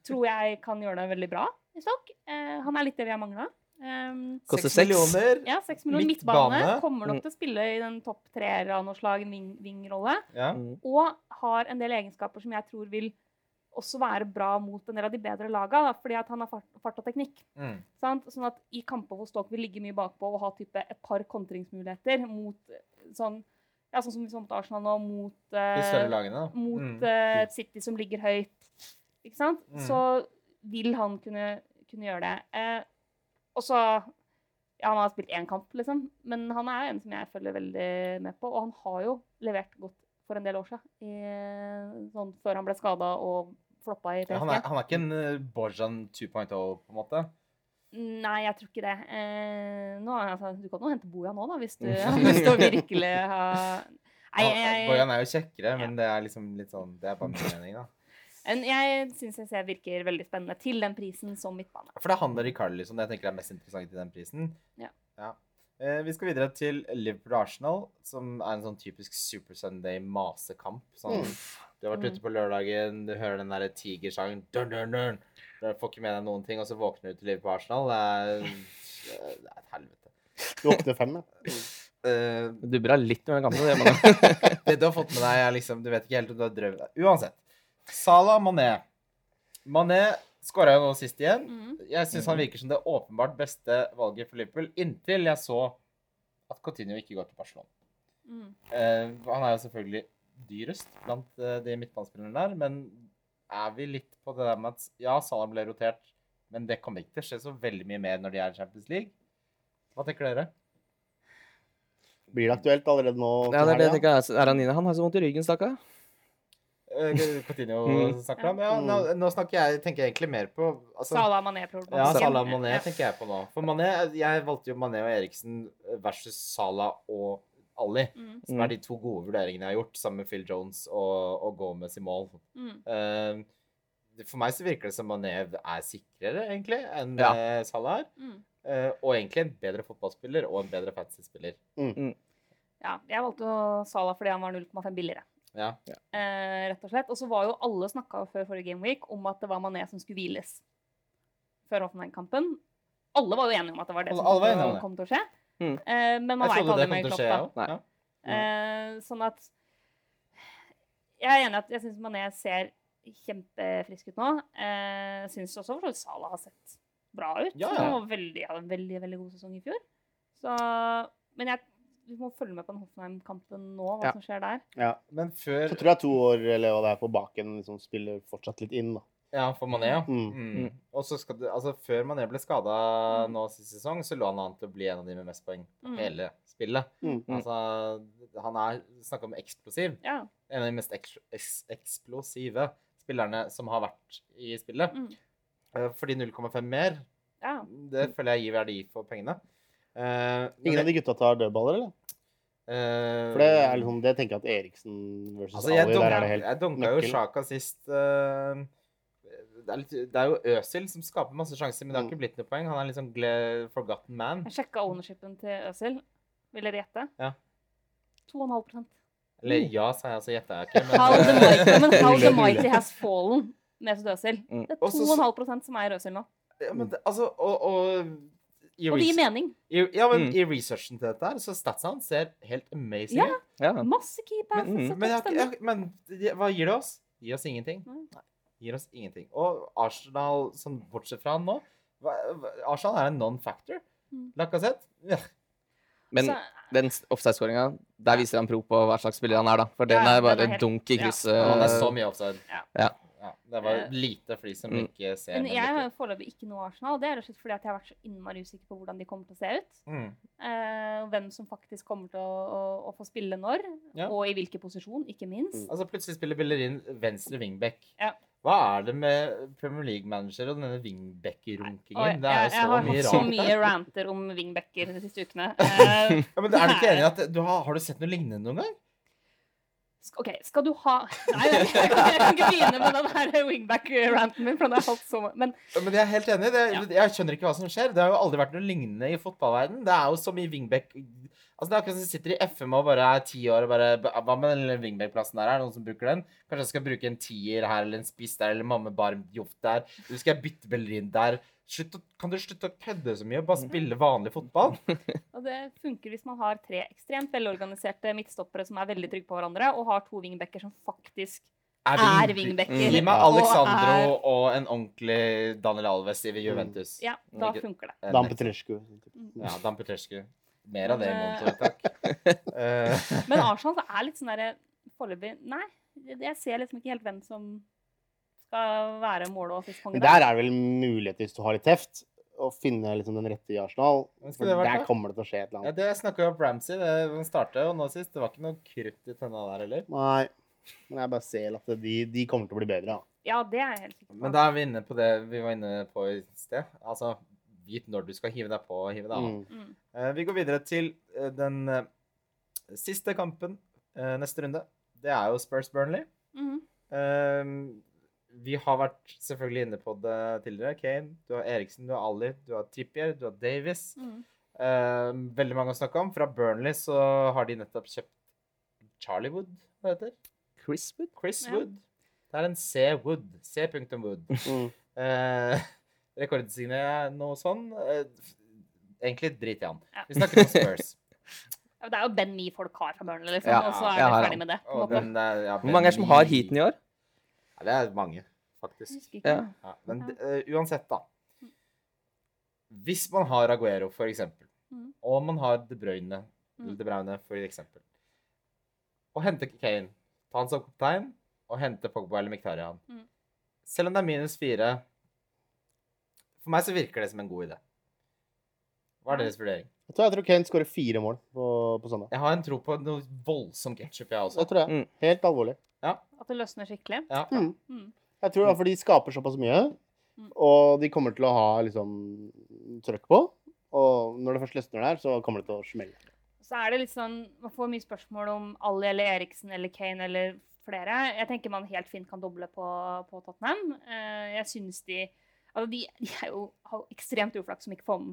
tror jeg kan gjøre det veldig bra i stokk. Eh, han er litt det vi har mangla. Um, Koster Seks seks. millioner. ja, 6 millioner Midtbane. midtbane. Kommer nok Mm. til å spille i den topp treer av noe slag, en wing- wing-rolle Ja. Mm. og har en del egenskaper som jeg tror vil også være bra mot en del av de bedre laga, da, fordi han har fart, fart og teknikk. Mm. Sant? Sånn at i kamper hvor Stoke vil ligge mye bakpå og ha type et par kontringsmuligheter mot eh, sånn ja, sånn som vi så mot Arsenal nå, mot, lagene, mot Mm. uh, City som ligger høyt, ikke sant? Mm. Så vil han kunne, kunne gjøre det. Eh, og så Ja, han har spilt én kamp, liksom, men han er en som jeg følger veldig med på. Og han har jo levert godt for en del år siden, i, sånn før han ble skada og floppa i PSG. Ja, han, er, han er ikke en uh, Borjan 2.0, på en måte. Nei, jeg tror ikke det. Eh, nå, altså, du kan jo hente Boja nå, da, hvis du, hvis du virkelig har Nei, jeg, Bojan er jo kjekkere, men det er liksom litt sånn Det er bare min mening, da. Men jeg syns jeg ser virker veldig spennende til den prisen som midtbane. For det er han og Ricardo som det jeg tenker er mest interessant i den prisen. Ja. Eh, vi skal videre til Liverpool-Arsenal, som er en sånn typisk Super Sunday-masekamp. Sånn, Mm. Du har vært Mm. ute på lørdagen, du hører den derre tigersangen dun, dun, dun. Du får ikke med deg noen ting, og så våkner du til livet på Arsenal. Det, er- det er et helvete. Du våkner fem, ja. Uh, du dubber av litt under kampen. Det gjør man jo. det du har fått med deg, er liksom Du vet ikke helt om du har drømt Uansett. Salah Mané. Mané skåra jo nå sist igjen. Mm. Jeg syns han virker som det åpenbart beste valget for Liverpool, inntil jeg så at Coutinho ikke går til Barcelona. Mm. Uh, han er jo selvfølgelig dyrest blant eh, de midtbanespillerne der, men er vi litt på det der med at ja, Salah ble rotert, men det kommer ikke til å skje så veldig mye mer når de er i Champions League? Hva tenker dere? Blir det aktuelt allerede nå? Ja, det er det jeg tenker. jeg. Er han inne? Han har så vondt i ryggen, stakkar. Eh, Coutinho Mm. snakker om? Ja, nå, nå snakker jeg, tenker jeg egentlig mer på altså, Salah Mané-problematikken. Ja, Salah Mané tenker jeg på nå. For Mané, jeg valgte jo Mané og Eriksen versus Salah og Ali. Mm. Som er de to gode vurderingene jeg har gjort, sammen med Phil Jones og, og Gomez i mål. Mm. Uh, for meg så virker det som Mané er sikrere, egentlig, enn Ja. eh, Salah er. Mm. Uh, og egentlig en bedre fotballspiller og en bedre fantasy-spiller. Ja, jeg valgte jo Salah fordi han var 0,5 billigere. Ja. Uh, rett og slett. Og så var jo alle snakka før forrige gameweek om at det var Mané som skulle hviles før Hoffenheim-kampen. Alle var jo enige om at det var det Alle- som alle kom til, å, det. kom til å skje. Mm. Uh, men man veit aldri med Klopp, da. Eh, sånn at Jeg er enig i at jeg syns Mané ser kjempefrisk ut nå. Eh, syns også for så vidt Salah har sett bra ut. Ja, ja. Han var veldig, hadde en veldig veldig god sesong i fjor. Så, men jeg, vi må følge med på den Hoffenheim-kampen nå, hva Ja. som skjer der. Ja. Men før Så tror jeg to år eller hva det er på baken liksom spiller fortsatt litt inn. da. Ja, for Mané, ja. Mm. Mm. Mm. Og så skal det, altså Før Mané ble skada Mm. nå sist sesong, så lå han an til å bli en av de med mest poeng Mm. hele spillet. Mm. Altså, han er snakka om eksplosiv. Ja. En av de mest eks eks eksplosive spillerne som har vært i spillet. Mm. Eh, Fordi 0,5 mer, ja. det føler jeg gir verdi for pengene. Uh, Ingen av de gutta tar dødballer, eller? eh, For det er liksom, det tenker jeg at Eriksen versus Altså, Ali, der er det helt jeg dunka jo. Sjaka sist. eh, det, er litt, det er jo Øsil som skaper masse sjanser, men det har Mm. ikke blitt noe poeng. Han er sånn forgotten man. Jeg sjekka ownershipen til Øsil. Vil dere gjette? Ja. 2,5 Eller ja, sa jeg, så gjetta jeg ikke. Men, How the mighty, men how the mighty has fallen med Øzil. Mm. Det er 2,5% som er Øsil nå. ja, men det, altså, og, og, i Og det gir mening. i, ja, men Mm. i researchen til dette her, så statsene ser helt amazing ut. Ja. Masse keepers. Men- mm. Men, men hva gir det oss? Gir oss ingenting. Nei. Gir oss ingenting. Og Arsenal, sånn bortsett fra han nå hva, hva, Arsenal er en non-factor. Mm. Lacassette? Ja. Men Så- den offside-skåringa, der viser han pro på hva slags spiller han er, da. For den er bare dunk i ja. krysset. Han er så mye offside. Ja. Ja. Ja, det var Eh, lite for de som mm. ikke ser Men jeg har foreløpig ikke noe Arsenal. Det er rett og slett fordi at jeg har vært så innmari usikker på hvordan de kommer til å se ut. Mm. Uh, hvem som faktisk kommer til å, å, å få spille når, Ja. og i hvilken posisjon, ikke minst. Altså Plutselig spiller Bellerin venstre wingback. Ja. Hva er det med Premier League-manager og denne jeg, Det er jeg, jo jeg har mye hatt så mye ranter om wingbacker de siste ukene. Eh, Ja, men Er du ikke enig i at du har, har du sett noe lignende noen gang? OK, skal du ha Nei, jeg, jeg, kan, jeg kan ikke begynne med den her wingback-ranten min, for den har jeg så mye. Men Men jeg er helt enig. Det, Ja. Jeg skjønner ikke hva som skjer. Det har jo aldri vært noe lignende i fotballverden. Det er jo så mye wingback Altså Det er akkurat som du sitter i FM og bare er ti år og bare Hva med den wingback-plassen der? Er det noen som bruker den? Kanskje jeg skal bruke en tier her eller en spiss der eller Mamme Barm Joff der? Eller skal jeg bytte Bellerin der? Slutt å, kan du slutte å kødde så mye og bare spille vanlig fotball? og det funker hvis man har tre ekstremt velorganiserte midtstoppere som er veldig trygge på hverandre, og har to wingbacker som faktisk er wingbacker. Gi meg og Alexandro er- og en ordentlig Daniel Alves i Juventus. Ja, da funker det. Dan. Petrescu. Ja, Dan Petrescu. Mer av det, i Monto, takk. Eh, Men Arsenal så er litt sånn derre foreløpig Nei, jeg ser liksom ikke helt hvem som skal være mål- og assistkonge Men der er det vel mulighet hvis du har litt teft, å finne liksom den rette i Arsenal. For der det? kommer det til å skje et eller Ja, annet. det snakka jo om Ramsey. Det starta jo nå sist. Det var ikke noe krutt i tenna der heller. Nei. Men jeg bare ser at de, de kommer til å bli bedre. Ja. Ja, det er jeg helt sikker på. Men da er vi inne på det vi var inne på i sted. Altså, vit når du skal hive deg på og hive deg av. Mm. Eh, vi går videre til uh, den eh, siste kampen eh, neste runde. Det er jo Spurs Burnley. Mm. Vi har vært selvfølgelig inne på det tidligere. Kane, du har Eriksen, du har Ali, du har Trippier, du har Davis. Mm. Eh, veldig mange å snakke om. Fra Burnley så har de nettopp kjøpt Charlie Wood, hva heter det? Chris Wood? Chris Ja. Wood. Det er en C. Wood. C.Wood. Mm. Rekordsignerer noe sånn. Eh, egentlig drit i han. Ja. Vi snakker om Spurs. Ja, Det er jo Ben Me folk har fra Burnley, liksom, Ja, og så er vi ferdig med det. den, ja, Hvor mange er det som har heaten i år? Ja, det er mange, faktisk. Ja. Ja, men eh, uansett, da. Hvis man har Aguero, for eksempel, mm. og man har De Bruyne, eller De Bruyne, for eksempel, og hente Kane, ta han som kaptein, og hente Pogba eller Miktarian mm. Selv om det er minus fire For meg så virker det som en god idé. Hva er deres vurdering? Jeg tror, jeg tror Kane skårer fire mål på, på søndag. Jeg har en tro på noe voldsomt ketchup, jeg også. Det tror jeg. Mm. Helt alvorlig. At det løsner skikkelig. Ja. Mm. Mm. Jeg tror det, for de skaper såpass mye, Mm. og de kommer til å ha liksom trøkk på. Og når det først løsner der, så kommer det til å smelle. Så er det litt sånn Man får mye spørsmål om Ali eller Eriksen eller Kane eller flere. Jeg tenker man helt fint kan doble på, på Tottenham. Eh, jeg synes de Altså, de, de er jo, har jo ekstremt uflaks som ikke, får,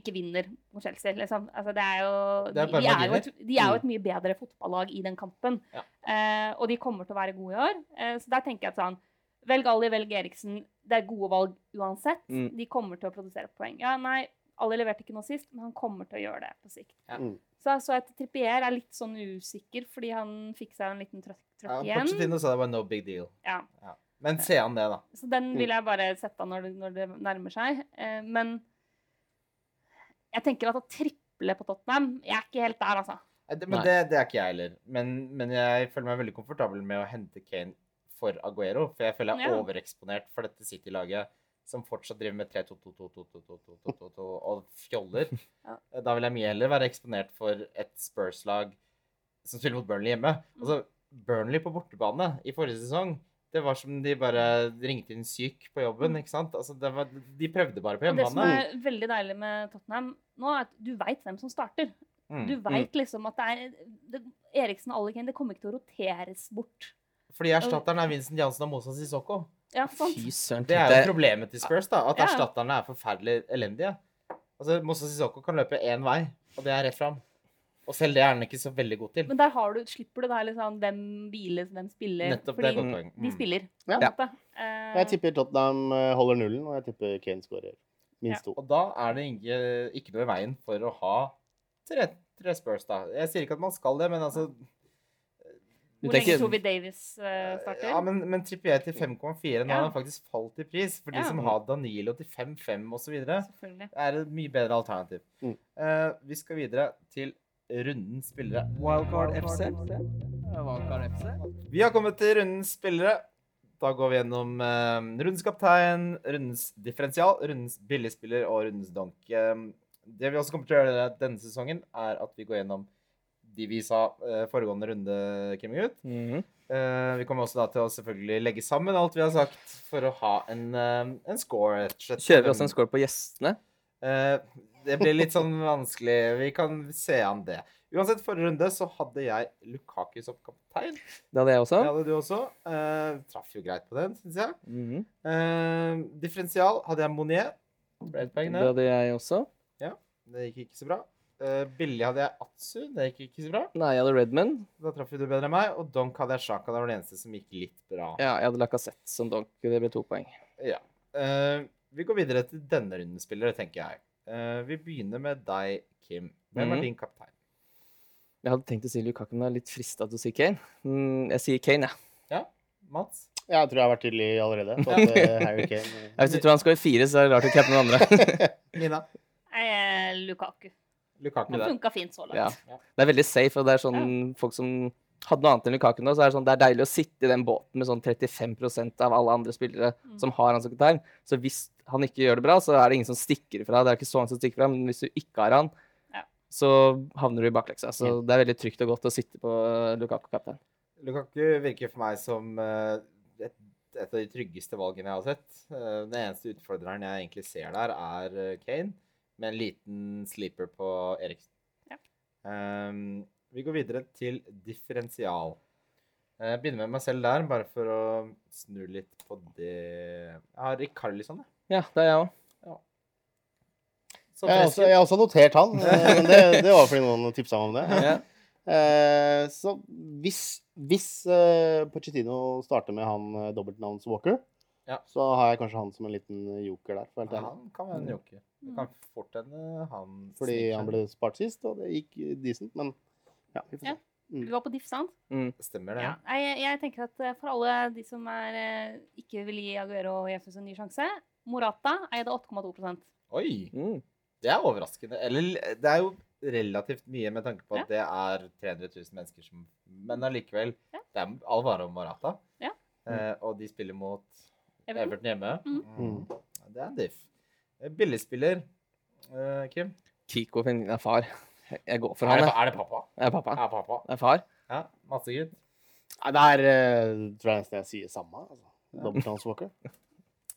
ikke vinner mot Chelsea, liksom. Altså, det er jo Det er de, de, er jo et, de er jo et mye bedre fotballag i den kampen. Ja. Eh, og de kommer til å være gode i år. Eh, så der tenker jeg at sånn Velg Ali, velg Eriksen. Det er gode valg uansett. Mm. De kommer til å produsere poeng. Ja, nei, Ali leverte ikke noe sist, men han kommer til å gjøre det på sikt. Ja. Mm. Så, så et Trippier er litt sånn usikker, fordi han fikk seg en liten trøkk, Ja, trøkk igjen. Pochettino sa det var no big deal. Ja. Ja. Men se an det, da. Så den vil jeg bare sette av når det, når det nærmer seg. Eh, men jeg tenker at å triple på Tottenham Jeg er ikke helt der, altså. Det- Men det, det er ikke jeg heller. Men, men jeg føler meg veldig komfortabel med å hente Kane for Aguero. For jeg føler jeg er Ja. overeksponert for dette City-laget som fortsatt driver med 3-2-2-2-2-2-2-2 og fjoller. Ja. Da vil jeg mye heller være eksponert for et Spurs-lag som spiller mot Burnley hjemme. Mm. Altså, Burnley på bortebane i forrige sesong, Det var som de bare ringte inn syk på jobben, ikke sant? Altså, det var, de prøvde bare på Og det som er veldig deilig med Tottenham nå, er at du veit hvem som starter. Mm. Du veit liksom at det er det, Eriksen og Allikane, det kommer ikke til å roteres bort. Fordi erstatteren er Vincent Jansen og Mosa Sissoko. Ja, sant? Fy søren. Det er jo problemet til Spurs, da. At Ja. erstatterne er forferdelig elendige. Altså, Mosa Sissoko kan løpe én vei, og det er rett fram. Og selv det er han ikke så veldig god til. Men der har du, slipper du det her liksom hvem hviles, hvem spiller. Nettopp det er de Mm. spiller. Ja. Ja. Eh, Jeg tipper Tottenham eh, holder nullen, og jeg tipper Kane skårer minst to. Og da er det ikke, ikke noe i veien for å ha tre, tre spørs, da. Jeg sier ikke at man skal det, men altså Hvor lenge tenker- Davies vi Davis eh, starter? Ja, men, men Trippier til 5,4 nå Ja. har han faktisk falt i pris. For de Ja. som har Danilo til 5,5 osv., er det et mye bedre alternativ. Mm. Uh, vi skal videre til rundens spillere. Wildcard FC. Wildcard FC. Vi har kommet til rundens spillere. Da går vi gjennom eh, rundens kaptein, rundens differensial, rundens billigspiller og rundens donk. Eh, det vi også kommer til å gjøre denne sesongen, er at vi går gjennom de vi sa eh, foregående runde came Mm -hmm. Eh, vi kommer også da til å selvfølgelig legge sammen alt vi har sagt, for å ha en, eh, en score. Kjører vi også en score på gjestene? Eh, det blir litt sånn vanskelig. Vi kan se an det. Uansett, forrige runde så hadde jeg Lukaku som kaptein. Det hadde jeg også. Det hadde du også. Uh, traff jo greit på den, syns jeg. Mm -hmm. uh, differensial hadde jeg Monier. Ble et poeng Det hadde jeg også. Ja, Det gikk ikke så bra. Uh, billig hadde jeg Atsu. Det gikk ikke så bra. Nei, jeg hadde Redman. Da traff jo du bedre enn meg. Og Donk hadde jeg Sjaka. Det var det eneste som gikk litt bra. Ja, jeg hadde Lacassette som donk. Det ble to poeng. Ja. Eh, vi går videre til denne rundens spillere, tenker jeg. Eh, vi begynner med deg, Kim. Hvem er mm. din kaptein? Jeg hadde tenkt å si Lukaku, men jeg er litt frista til å si Kane. Mm, jeg sier Kane, jeg. Mats? Jeg tror jeg har vært tydelig allerede. På at eh, Harry Kane Ja. Hvis du tror han skal i fire, så er det rart å cappe noen andre. Nina? Nei, eh, Lukaku. Lukaku Det der. funka fint så langt. Ja. Det er veldig safe, og det er sånn folk som hadde noe annet enn Lukaku nå, så er det sånn, det er deilig å sitte i den båten med sånn 35% av alle andre spillere Mm. som har han som kaptein. Så hvis han ikke gjør det bra, så er det ingen som stikker ifra. Det er ikke så mange som stikker fra, men hvis du ikke har han, Ja. så havner du i bakleksa. Så det er veldig trygt og godt å sitte på Lukaku-kaptein. Lukaku virker for meg som eh, et, et av de tryggeste valgene jeg har sett. Eh, den eneste utfordreren jeg egentlig ser der, er eh, Kane, med en liten sleeper på Eriksen. Ja. Ehm, vi går videre til differensial. Jeg begynner med meg selv der, bare for å snu litt på det Jeg har Rikarlison, jeg. Ja, det er jeg òg. Ja. Jeg har også, jeg har også notert han, eh, men det, det var fordi noen tipsa meg om det. Ja. Eh, så hvis, hvis uh, Pochettino starter med han dobbeltnavns Walker, Ja. så har jeg kanskje han som en liten joker der. For, helt Ja, han kan være en joker. Det kan fort hende han fordi han ble spart sist, og det gikk decent. Men ja, vi får se. Ja. Du var på diff, sant? Stemmer det? Ja. Jeg, jeg tenker at eh, for alle de som er, eh, ikke vil gi Aguero og Jesus en ny sjanse Morata eide 8,2 Oi! Mm. Det er overraskende. Eller det er jo relativt mye med tanke på at Ja. det er 300 000 mennesker som Men allikevel. Ja. Det er all vare om Morata. Ja. Eh, og de spiller mot Everton. Everton hjemme. Mm. Mm. Det er en diff. Eh, Billigspiller, eh, Kim? Kiko finner far. Jeg går for Er han, det, jeg. er det pappa? Er pappa. Ja, pappa. Det er far. Ja, Massegutt. Nei, det er uh, tror jeg nesten jeg sier samme. Altså. Dobbeltnavns Walker.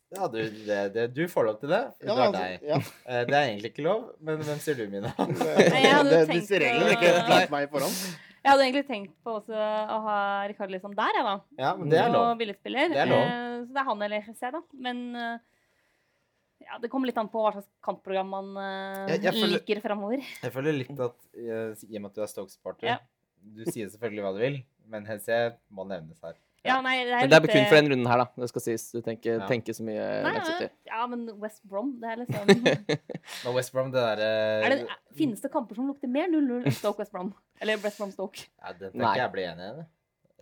Ja, du, det, det, du får lov til det. Ja, det, er altså, deg. ja. Eh, det er egentlig ikke lov, men hvem sier du, Mina? Disse reglene er ikke lært meg i forhånd. Jeg hadde egentlig tenkt på også å ha Rikard liksom der, jeg, da. Ja, men det er lov. Og billedspiller. Det er lov. Eh, så det er han eller jeg, da. Men ja, det kommer litt an på hva slags kampprogram man uh, Jeg- jeg føler- liker framover. Jeg føler litt at eh, i og med at du er Stoke-supporter Ja. Du sier selvfølgelig hva du vil, men HC må nevnes her. Ja, nei, det er Men det er litt, kun eh, for den runden her, da. Det skal sies. Du tenker, Ja. tenker så mye Nei, ja, ja, men West Brom, det er liksom Men West Brom, det derre er det, er- Finnes det kamper som lukter mer 0-0 Stoke West Brom? Eller West Brom Stoke? ja, Den Nei. tenker jeg blir enig i. det.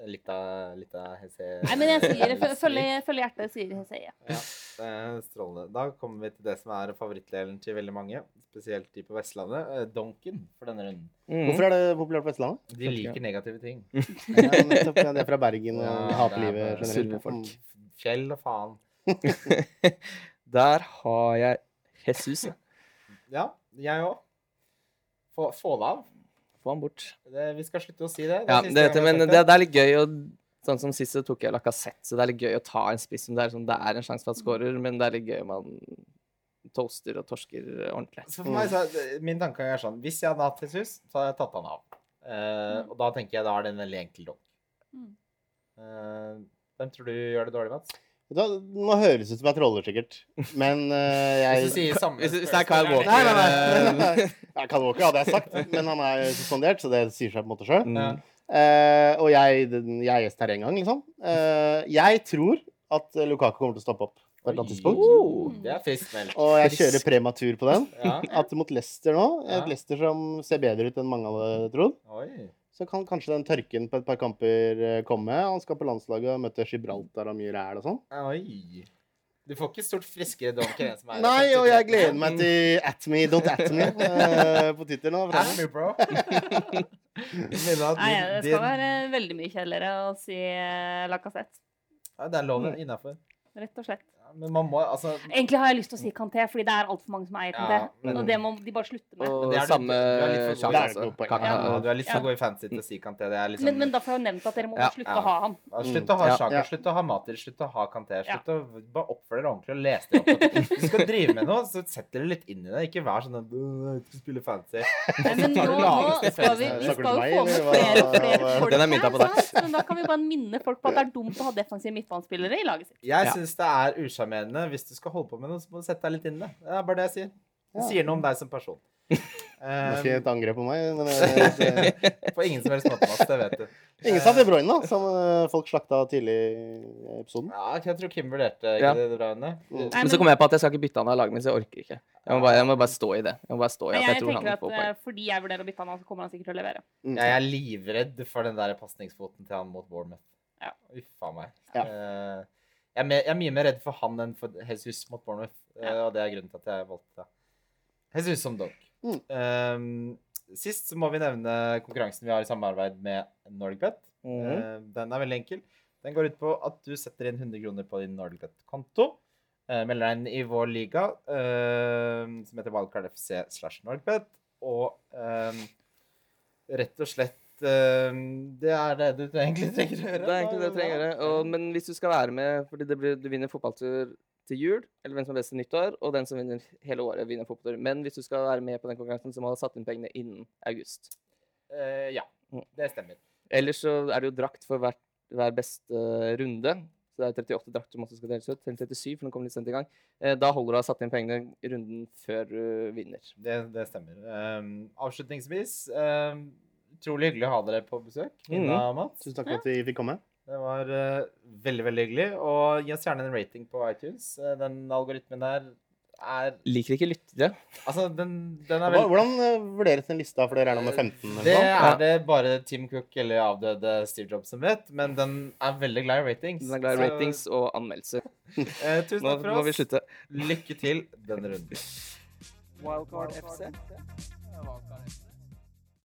Litt av, litt av HC Nei, men jeg sier det. følge, stryk. følge hjertet, sier Hesse. Ja. Ja, det er strålende. Da kommer vi til det som er favorittdelen til veldig mange, spesielt de på Vestlandet. eh, Donken for denne runden. Mm. Hvorfor er det populært på Vestlandet? De liker negative ting. Ja, nettopp, ja, de er fra Bergen og Ja, hater er livet generelt. Fjell og faen. Der har jeg Jesus. ja. Ja, jeg òg. Få, få det av. Få han bort. Det, vi skal slutte å si det. Det er Ja, det, vi men det, det er litt gøy å Sånn som sist så tok jeg Lacassette, så det er litt gøy å ta en spiss som det er, sånn, det er en sjanse for at skårer, men det er litt gøy om man toaster og torsker ordentlig. Så for meg, så, min tanke er sånn Hvis jeg hadde hatt Jesus, så hadde jeg tatt han av. Eh, og da tenker jeg da er det en veldig enkel dom. Mm. Eh, hvem tror du gjør det dårlig, Mats? Nå høres det ut som jeg troller, sikkert. Men eh, Hvis jeg du sier samme Hvis- hvis det er Kyle Walker, Nei, nei, nei. nei. Ja, Kyle Walker hadde jeg sagt, men han er suspendert, så det sier seg på en måte sjøl. Mm. Uh, og jeg, jeg er gjest her en gang, liksom. Uh, jeg tror at Lukaku kommer til å stoppe opp på et eller annet tidspunkt. Oh, det er frisk meldt. Og jeg kjører prematur på den. Ja. At mot Leicester nå, Ja. et Leicester som ser bedre ut enn mange hadde trodd, Oi. Så kan kanskje den tørken på et par kamper eh, komme. Han skal på landslaget og møte Gibraltar og mye ræl og sånn. Oi. Du får ikke stort friskere donk enn en som er Nei, og jeg gleder meg til at me, don't at me eh, på Twitter nå. At me, bro. Nei, det skal være veldig mye kjedeligere å si la cassette. Ja, det er loven innafor. Rett og slett. Men man må altså Egentlig har jeg lyst til å si Kanté, fordi det er altfor mange som eier Kanté. Ja, men- Og det må de bare slutte med. Og det er samme sjanse, Du er litt for god i fancy til å si Kanté. Det er liksom Men, men da får jeg jo nevnt at dere må Ja. slutte Ja. å ha han. Slutt å ha Ja. Sjaka, slutt å ha Mater, slutt å ha Kanté. Ja. Slutt å bare oppføre dere ordentlig og lese det opp. Hvis du skal drive med noe, så sett dere litt inn i det. Ikke vær sånn at du spiller spille fancy. Nei, men nå, nå skal vi, vi skal jo få med flere flere folk er her. Men da kan vi bare minne folk på at det er dumt å ha defensive midtbanespillere i laget sitt. Jeg syns det er usjarmerende. Hvis du skal holde på med noe, så må du sette deg litt inn i det. Det er bare det jeg sier. Det sier noe om deg som person. Nå skal jeg Um, et angrep på meg, men eh, det- på ingen som helst måte, Mats. Det vet du. Ingen sa De Bruyne, da, som eh, folk slakta tidlig i episoden. Ja, jeg tror Kim vurderte ikke Ja. det bra Bruyne. Mm. Nei, Men så kom jeg på at jeg skal ikke bytte han av laget mitt, så jeg orker ikke. Jeg må bare, jeg må bare stå i det. Jeg må bare stå i at jeg jeg tror han får eh, poeng. fordi jeg vurderer å bytte han av, så kommer han sikkert til å levere. Mm. Jeg er livredd for den der pasningsfoten til han mot Bournemouth. Ja. Uff a meg. Ja. Eh, jeg, er mer, jeg er mye mer redd for han enn for Jesus mot Bournemouth. eh, Ja. Og det er grunnen til at jeg valgte Jesus som dog. Mm. Eh, sist så må vi nevne konkurransen vi har i samarbeid med NordicBet. Mm. Uh, den er veldig enkel. Den går ut på at du setter inn 100 kroner på din NordicBet-konto. Uh, melder deg inn i vår liga, uh, som heter Wildcard FC slash NordicBet. Og eh, rett og slett eh, Det er det du egentlig trenger å gjøre. Det er egentlig det du trenger å gjøre. Og, men hvis du skal være med fordi det blir, du vinner fotballtur til jul, eller hvem som er best til nyttår, og den som vinner hele året, vinner fotballtur. Men hvis du skal være med på den konkurransen, så må du ha satt inn pengene innen august. Uh, ja, Mm. det stemmer. Ellers så er det jo drakt for hver, hver beste runde. Så det er 38 drakter som også skal deles ut. Eller 37, for den kommer litt sent i gang. Eh, da holder du å ha satt inn pengene i runden før du vinner. Det, det stemmer. Um, avslutningsvis um, Utrolig hyggelig å ha dere på besøk. Ina og Mats. Tusen takk for at vi fikk komme. Det var uh, veldig, veldig hyggelig. Og gi oss gjerne en rating på iTunes. Eh, den algoritmen der er Liker ikke lyttere. Altså, den, den er veldig Hvordan eh, vurderes den lista, for dere er nummer 15? eller Det er det bare Tim Cook eller avdøde Steve Jobs som vet, men den er veldig glad i ratings. Den er glad i Så, ratings og anmeldelser. eh, tusen takk for oss. Nå må vi slutte. Lykke til denne runden. Wildcard FC. Wildcard FC.